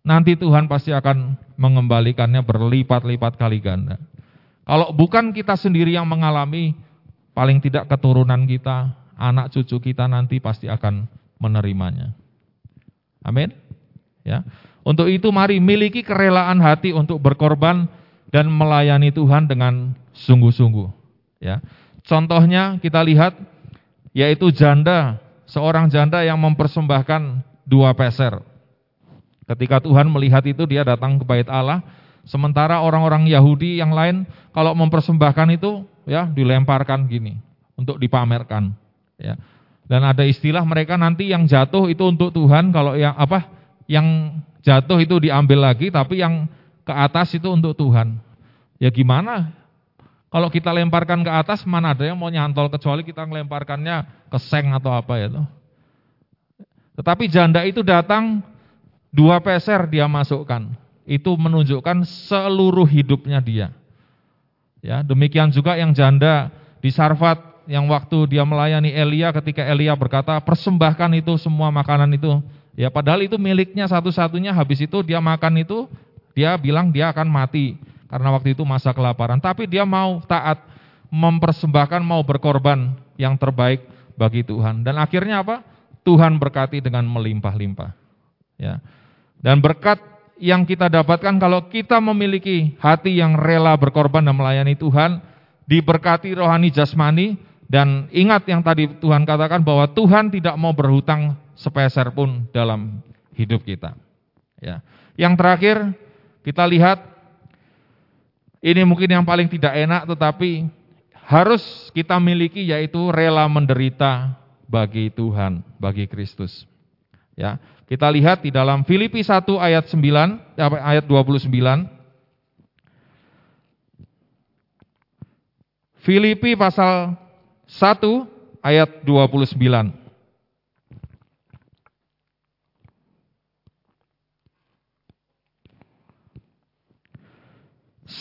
Nanti Tuhan pasti akan mengembalikannya berlipat-lipat kali ganda. Kalau bukan kita sendiri yang mengalami, paling tidak keturunan kita, anak cucu kita nanti pasti akan menerimanya. Amin. Ya. Untuk itu mari miliki kerelaan hati untuk berkorban dan melayani Tuhan dengan sungguh-sungguh. Ya. Contohnya kita lihat yaitu janda, seorang janda yang mempersembahkan dua peser. Ketika Tuhan melihat itu dia datang ke bait Allah, sementara orang-orang Yahudi yang lain kalau mempersembahkan itu ya dilemparkan gini untuk dipamerkan, ya. Dan ada istilah mereka nanti yang jatuh itu untuk Tuhan, kalau yang apa? Yang jatuh itu diambil lagi, tapi yang ke atas itu untuk Tuhan. Ya gimana? Kalau kita lemparkan ke atas, mana ada yang mau nyantol kecuali kita melemparkannya ke seng atau apa ya. Tetapi janda itu datang dua peser dia masukkan. Itu menunjukkan seluruh hidupnya dia. Ya, demikian juga yang janda di Sarfat yang waktu dia melayani Elia ketika Elia berkata, "Persembahkan itu semua makanan itu Ya padahal itu miliknya satu-satunya habis itu dia makan itu dia bilang dia akan mati karena waktu itu masa kelaparan. Tapi dia mau taat mempersembahkan mau berkorban yang terbaik bagi Tuhan. Dan akhirnya apa? Tuhan berkati dengan melimpah-limpah. Ya. Dan berkat yang kita dapatkan kalau kita memiliki hati yang rela berkorban dan melayani Tuhan, diberkati rohani jasmani dan ingat yang tadi Tuhan katakan bahwa Tuhan tidak mau berhutang sepeser pun dalam hidup kita. Ya. Yang terakhir kita lihat ini mungkin yang paling tidak enak tetapi harus kita miliki yaitu rela menderita bagi Tuhan, bagi Kristus. Ya, kita lihat di dalam Filipi 1 ayat 9 ayat 29 Filipi pasal 1 ayat 29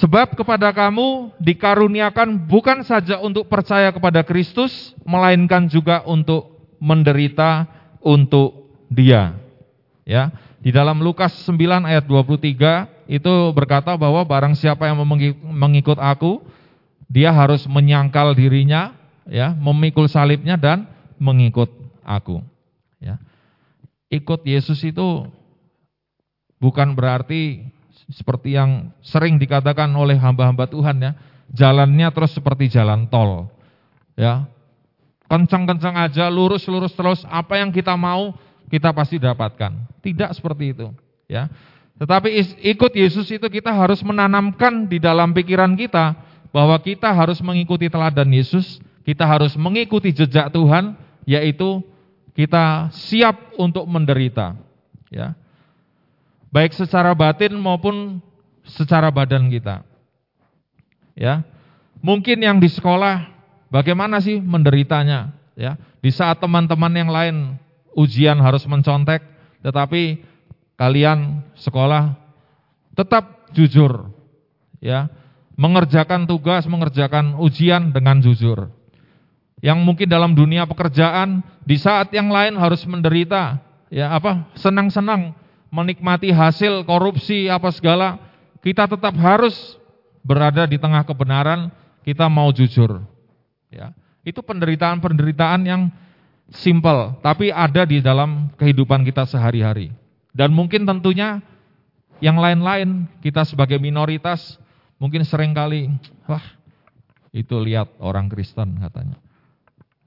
Sebab kepada kamu dikaruniakan bukan saja untuk percaya kepada Kristus, melainkan juga untuk menderita untuk Dia. Ya, di dalam Lukas 9 ayat 23 itu berkata bahwa barang siapa yang mengikut aku, dia harus menyangkal dirinya, ya, memikul salibnya dan mengikut aku. Ya. Ikut Yesus itu bukan berarti seperti yang sering dikatakan oleh hamba-hamba Tuhan ya, jalannya terus seperti jalan tol. Ya. Kencang-kencang aja, lurus-lurus terus, apa yang kita mau kita pasti dapatkan. Tidak seperti itu, ya. Tetapi ikut Yesus itu kita harus menanamkan di dalam pikiran kita bahwa kita harus mengikuti teladan Yesus, kita harus mengikuti jejak Tuhan, yaitu kita siap untuk menderita, ya baik secara batin maupun secara badan kita. Ya. Mungkin yang di sekolah bagaimana sih menderitanya, ya. Di saat teman-teman yang lain ujian harus mencontek, tetapi kalian sekolah tetap jujur. Ya. Mengerjakan tugas, mengerjakan ujian dengan jujur. Yang mungkin dalam dunia pekerjaan di saat yang lain harus menderita, ya apa? Senang-senang menikmati hasil korupsi apa segala, kita tetap harus berada di tengah kebenaran, kita mau jujur. Ya. Itu penderitaan-penderitaan yang simple, tapi ada di dalam kehidupan kita sehari-hari. Dan mungkin tentunya yang lain-lain, kita sebagai minoritas, mungkin sering kali, wah itu lihat orang Kristen katanya.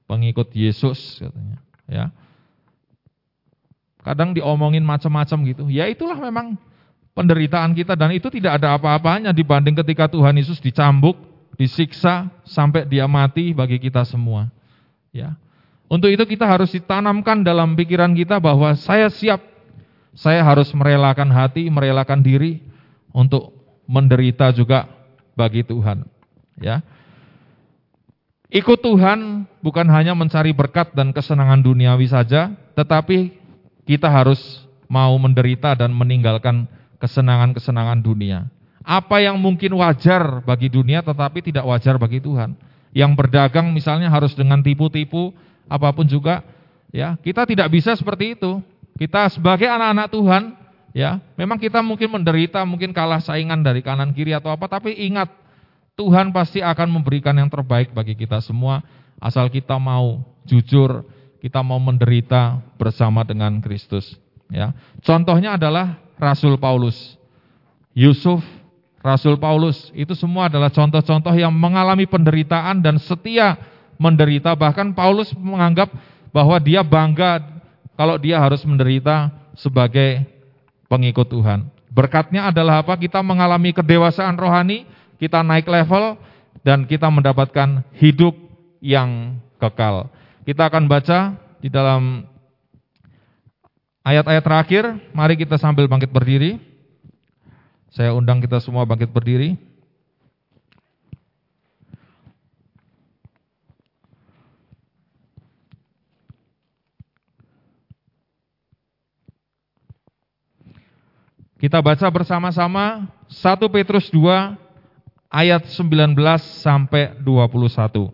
Pengikut Yesus katanya. Ya, Kadang diomongin macam-macam gitu. Ya itulah memang penderitaan kita dan itu tidak ada apa-apanya dibanding ketika Tuhan Yesus dicambuk, disiksa sampai dia mati bagi kita semua. Ya. Untuk itu kita harus ditanamkan dalam pikiran kita bahwa saya siap, saya harus merelakan hati, merelakan diri untuk menderita juga bagi Tuhan. Ya. Ikut Tuhan bukan hanya mencari berkat dan kesenangan duniawi saja, tetapi kita harus mau menderita dan meninggalkan kesenangan-kesenangan dunia. Apa yang mungkin wajar bagi dunia tetapi tidak wajar bagi Tuhan. Yang berdagang misalnya harus dengan tipu-tipu, apa pun juga, ya kita tidak bisa seperti itu. Kita sebagai anak-anak Tuhan, ya memang kita mungkin menderita, mungkin kalah saingan dari kanan kiri atau apa, tapi ingat Tuhan pasti akan memberikan yang terbaik bagi kita semua, asal kita mau jujur, kita mau menderita bersama dengan Kristus. Ya, contohnya adalah Rasul Paulus, Yusuf, Rasul Paulus, itu semua adalah contoh-contoh yang mengalami penderitaan dan setia menderita. Bahkan Paulus menganggap bahwa dia bangga kalau dia harus menderita sebagai pengikut Tuhan. Berkatnya adalah apa? Kita mengalami kedewasaan rohani, kita naik level, dan kita mendapatkan hidup yang kekal. Kita akan baca di dalam Ayat-ayat terakhir, mari kita sambil bangkit berdiri. Saya undang kita semua bangkit berdiri. Kita baca bersama-sama 1 Petrus 2 ayat 19 sampai 21.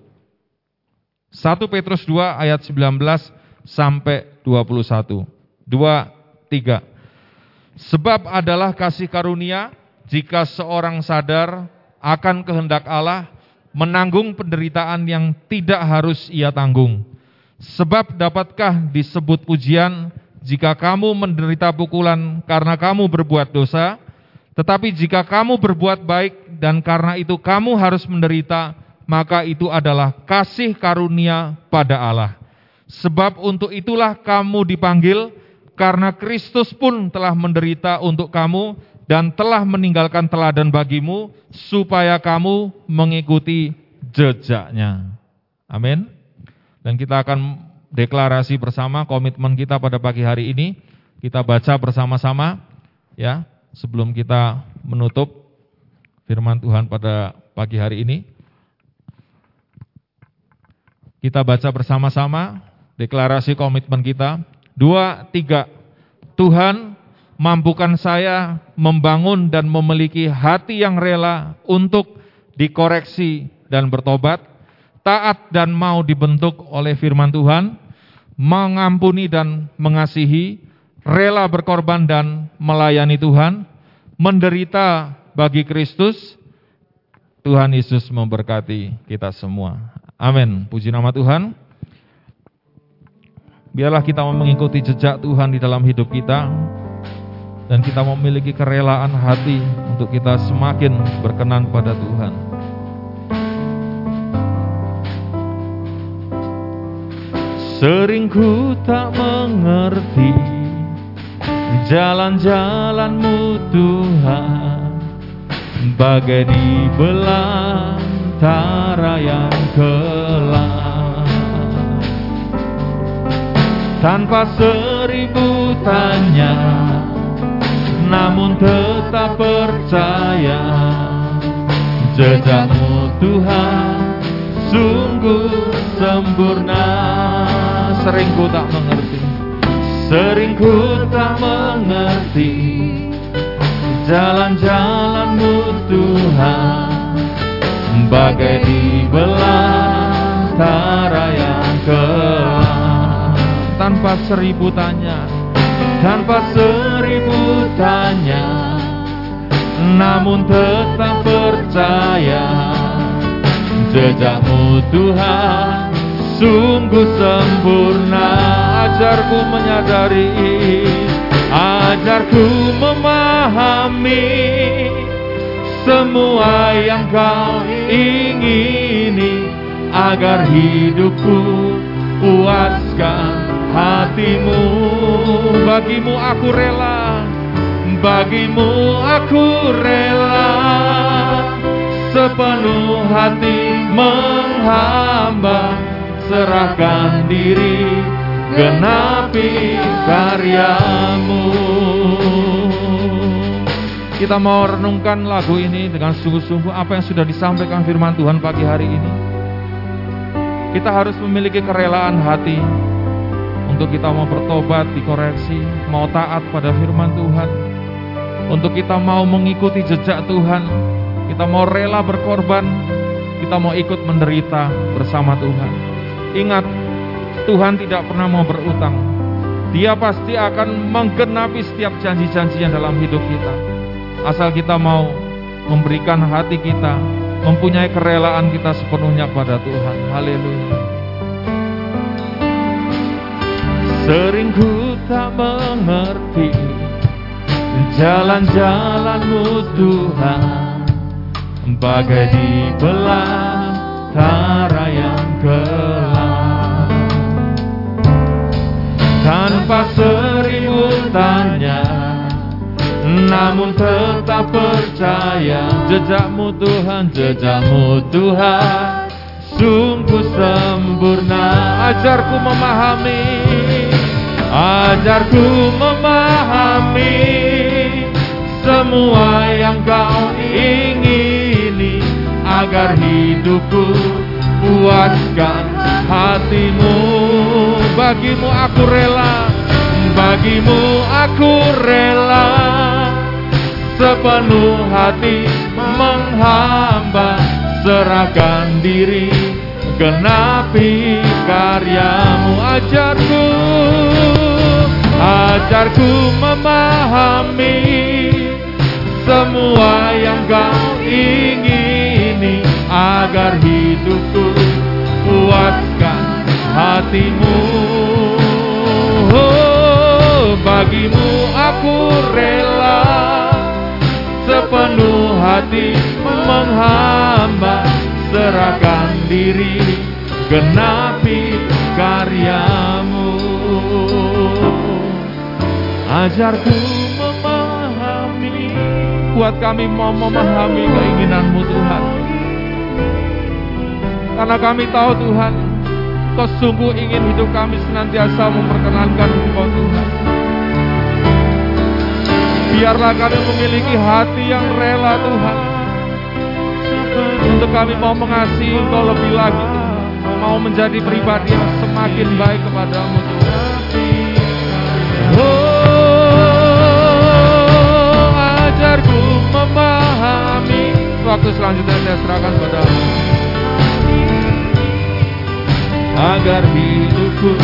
1 Petrus 2 ayat 19 sampai 21 dua, tiga. Sebab adalah kasih karunia jika seorang sadar akan kehendak Allah menanggung penderitaan yang tidak harus ia tanggung. Sebab dapatkah disebut pujian jika kamu menderita pukulan karena kamu berbuat dosa, tetapi jika kamu berbuat baik dan karena itu kamu harus menderita, maka itu adalah kasih karunia pada Allah. Sebab untuk itulah kamu dipanggil, karena Kristus pun telah menderita untuk kamu dan telah meninggalkan teladan bagimu supaya kamu mengikuti jejaknya. Amin. Dan kita akan deklarasi bersama komitmen kita pada pagi hari ini. Kita baca bersama-sama ya, sebelum kita menutup firman Tuhan pada pagi hari ini. Kita baca bersama-sama deklarasi komitmen kita Dua, tiga. Tuhan, mampukan saya membangun dan memiliki hati yang rela untuk dikoreksi dan bertobat, taat dan mau dibentuk oleh firman Tuhan, mengampuni dan mengasihi, rela berkorban dan melayani Tuhan, menderita bagi Kristus. Tuhan Yesus memberkati kita semua. Amin. Puji nama Tuhan. Biarlah kita mau mengikuti jejak Tuhan di dalam hidup kita dan kita memiliki kerelaan hati untuk kita semakin berkenan pada Tuhan. Sering ku tak mengerti jalan-jalanmu Tuhan. Bagai di belantara yang kelam. Tanpa seribu tanya namun tetap percaya. Jejakmu Tuhan sungguh sempurna sering ku tak mengerti. Sering ku tak mengerti. Jalan-jalanmu Tuhan bagai di belantara yang kelam tanpa seribu tanya, tanpa seribu tanya, namun tetap percaya. Jejakmu Tuhan sungguh sempurna. Ajarku menyadari, ajarku memahami semua yang kau ingini agar hidupku puaskan hatimu Bagimu aku rela bagimu aku rela sepenuh hati menghamba serahkan diri genapi karyamu kita mau renungkan lagu ini dengan sungguh-sungguh apa yang sudah disampaikan firman Tuhan pagi hari ini. Kita harus memiliki kerelaan hati untuk kita mau bertobat, dikoreksi, mau taat pada firman Tuhan. Untuk kita mau mengikuti jejak Tuhan, kita mau rela berkorban, kita mau ikut menderita bersama Tuhan. Ingat, Tuhan tidak pernah mau berutang. Dia pasti akan menggenapi setiap janji-janjinya dalam hidup kita. Asal kita mau memberikan hati kita, mempunyai kerelaan kita sepenuhnya pada Tuhan. Haleluya. Sering ku tak mengerti jalan-jalanmu Tuhan, bagai di belantara Tanpa seribu tanya, namun tetap percaya jejakmu Tuhan, jejakmu Tuhan sungguh sempurna. Ajarku memahami, ajarku memahami semua yang kau ingini agar hidupku puaskan hatimu. Bagimu aku rela, bagimu aku rela. Sepenuh hati menghamba serahkan diri genapi karyamu ajarku. Ajarku memahami semua yang kau ingini agar hidupku puaskan hatimu bagimu aku rela sepenuh hati menghamba serahkan diri genapi karyamu. Ajarku memahami buat kami mau memahami keinginanmu Tuhan. Karena kami tahu Tuhan Kau sungguh ingin hidup kami senantiasa memperkenankan Engkau Tuhan Biarlah kami memiliki hati yang rela Tuhan. Untuk kami mau mengasihi Engkau lebih lagi. Mau menjadi pribadi yang semakin baik kepadamu Tuhan. Oh, ajarku memahami. Waktu selanjutnya saya serahkan padamu. Agar hidupku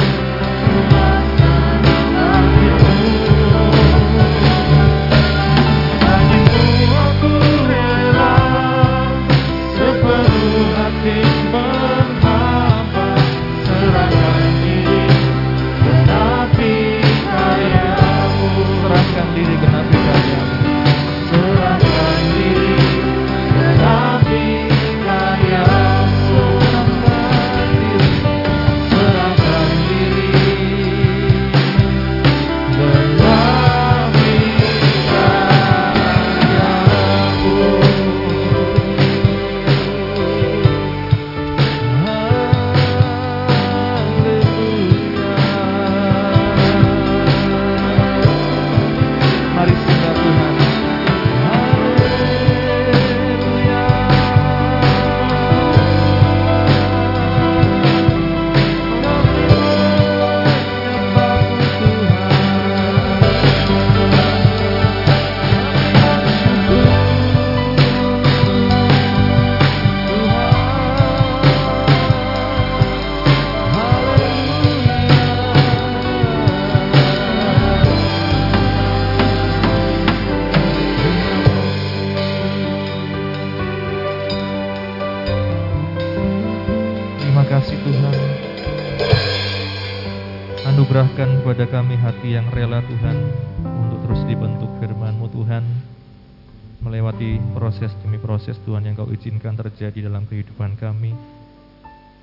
proses Tuhan yang Kau izinkan terjadi dalam kehidupan kami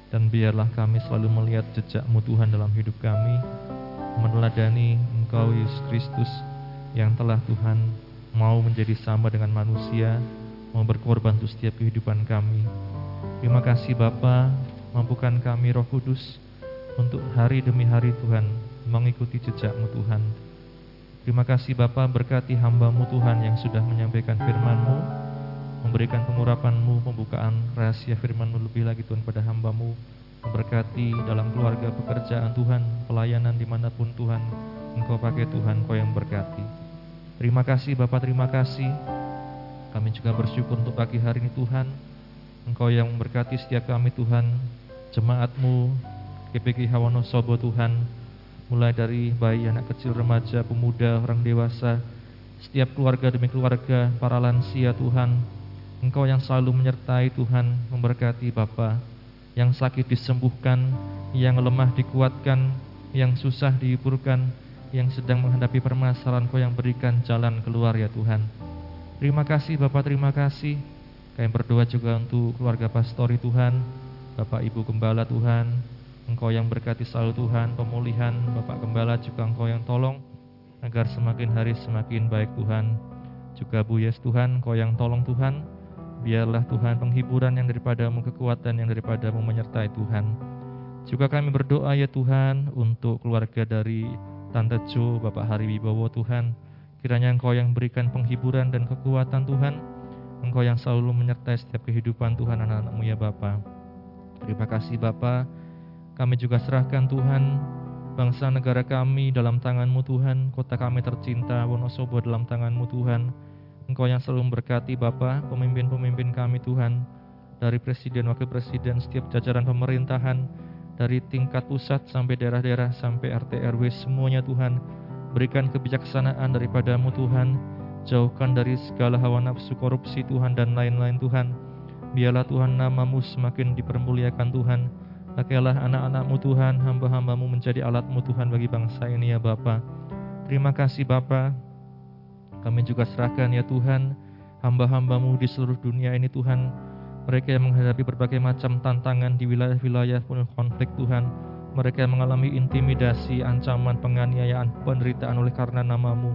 dan biarlah kami selalu melihat jejak-Mu Tuhan dalam hidup kami meneladani Engkau Yesus Kristus yang telah Tuhan mau menjadi sama dengan manusia, mau berkorban untuk setiap kehidupan kami. Terima kasih Bapa, mampukan kami Roh Kudus untuk hari demi hari Tuhan mengikuti jejakmu Tuhan. Terima kasih Bapa berkati hambamu Tuhan yang sudah menyampaikan firman-Mu, memberikan pengurapan-Mu, pembukaan rahasia firman-Mu lebih lagi Tuhan pada hambamu, memberkati dalam keluarga pekerjaan Tuhan, pelayanan di mana pun Tuhan, Engkau pakai Tuhan, Engkau yang berkati. Terima kasih Bapak, terima kasih. Kami juga bersyukur untuk pagi hari ini Tuhan, Engkau yang memberkati setiap kami Tuhan, jemaatmu, GPG Sobo Tuhan, mulai dari bayi, anak kecil, remaja, pemuda, orang dewasa, setiap keluarga demi keluarga, para lansia Tuhan, Engkau yang selalu menyertai Tuhan, memberkati Bapa, yang sakit disembuhkan, yang lemah dikuatkan, yang susah dihiburkan, yang sedang menghadapi permasalahan Kau yang berikan jalan keluar ya Tuhan. Terima kasih Bapak, terima kasih. Kami berdoa juga untuk keluarga pastori Tuhan, Bapak Ibu Gembala Tuhan, Engkau yang berkati selalu Tuhan, pemulihan Bapak Gembala juga Engkau yang tolong, agar semakin hari semakin baik Tuhan. Juga Bu Yes Tuhan, Engkau yang tolong Tuhan, Biarlah Tuhan penghiburan yang daripadamu, kekuatan yang daripadamu menyertai Tuhan. Juga kami berdoa ya Tuhan untuk keluarga dari Tante Jo, Bapak Hari Wibowo Tuhan. Kiranya Engkau yang berikan penghiburan dan kekuatan Tuhan. Engkau yang selalu menyertai setiap kehidupan Tuhan anak-anakmu ya Bapak. Terima kasih Bapak. Kami juga serahkan Tuhan bangsa negara kami dalam tanganmu Tuhan. Kota kami tercinta Wonosobo dalam tanganmu Tuhan. Engkau yang selalu memberkati Bapa, pemimpin-pemimpin kami Tuhan, dari presiden, wakil presiden, setiap jajaran pemerintahan, dari tingkat pusat sampai daerah-daerah, sampai RT RW, semuanya Tuhan, berikan kebijaksanaan daripadamu Tuhan, jauhkan dari segala hawa nafsu korupsi Tuhan dan lain-lain Tuhan. Biarlah Tuhan namamu semakin dipermuliakan Tuhan. Pakailah anak-anakmu Tuhan, hamba-hambamu menjadi alatmu Tuhan bagi bangsa ini ya Bapa. Terima kasih Bapak. Kami juga serahkan ya Tuhan, hamba-hambamu di seluruh dunia ini Tuhan, mereka yang menghadapi berbagai macam tantangan di wilayah-wilayah penuh konflik Tuhan, mereka yang mengalami intimidasi, ancaman, penganiayaan, penderitaan oleh karena namamu.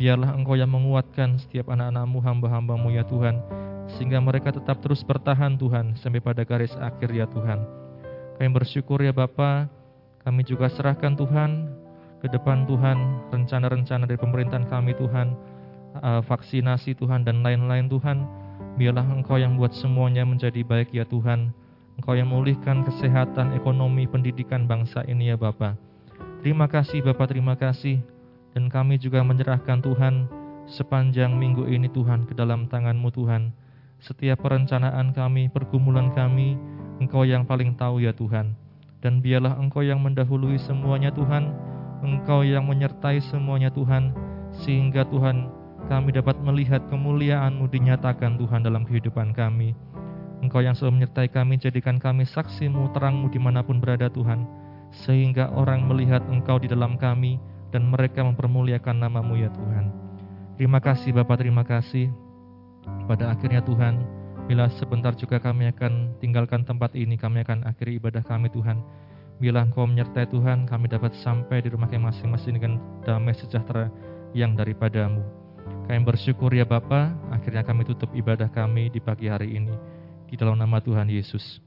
Biarlah Engkau yang menguatkan setiap anak-anakmu, hamba-hambamu ya Tuhan, sehingga mereka tetap terus bertahan Tuhan, sampai pada garis akhir ya Tuhan. Kami bersyukur ya Bapa, kami juga serahkan Tuhan, ke depan Tuhan, rencana-rencana dari pemerintahan kami Tuhan, uh, vaksinasi Tuhan dan lain-lain Tuhan. Biarlah Engkau yang buat semuanya menjadi baik ya Tuhan. Engkau yang memulihkan kesehatan, ekonomi, pendidikan bangsa ini ya Bapa. Terima kasih Bapak, terima kasih. Dan kami juga menyerahkan Tuhan sepanjang minggu ini Tuhan ke dalam tangan-Mu Tuhan. Setiap perencanaan kami, pergumulan kami, Engkau yang paling tahu ya Tuhan. Dan biarlah Engkau yang mendahului semuanya Tuhan, Engkau yang menyertai semuanya Tuhan, sehingga Tuhan kami dapat melihat kemuliaan-Mu dinyatakan Tuhan dalam kehidupan kami. Engkau yang selalu menyertai kami, jadikan kami saksi-Mu, terang-Mu di mana pun berada Tuhan, sehingga orang melihat Engkau di dalam kami, dan mereka mempermuliakan namamu ya Tuhan. Terima kasih Bapak, terima kasih. Pada akhirnya Tuhan, bila sebentar juga kami akan tinggalkan tempat ini, kami akan akhiri ibadah kami Tuhan. Bila Engkau menyertai Tuhan, kami dapat sampai di rumah kami masing-masing dengan damai sejahtera yang daripadamu. Kami bersyukur ya Bapa, akhirnya kami tutup ibadah kami di pagi hari ini. Di dalam nama Tuhan Yesus.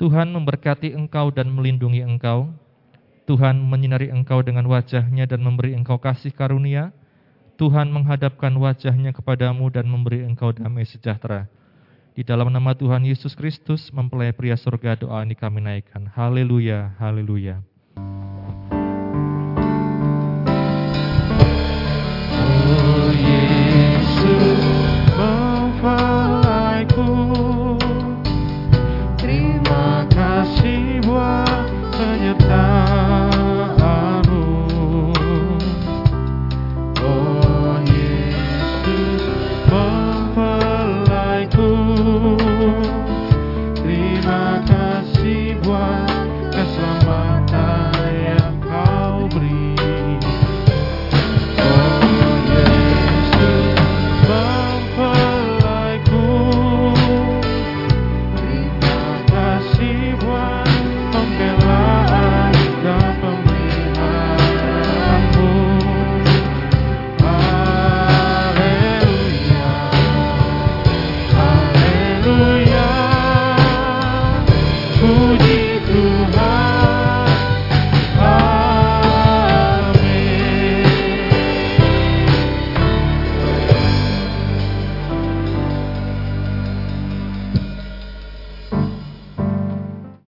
Tuhan memberkati engkau dan melindungi engkau. Tuhan menyinari engkau dengan wajahnya dan memberi engkau kasih karunia. Tuhan menghadapkan wajahnya kepadamu dan memberi engkau damai sejahtera. Di dalam nama Tuhan Yesus Kristus, mempelai pria surga doa ini kami naikkan. Haleluya, haleluya.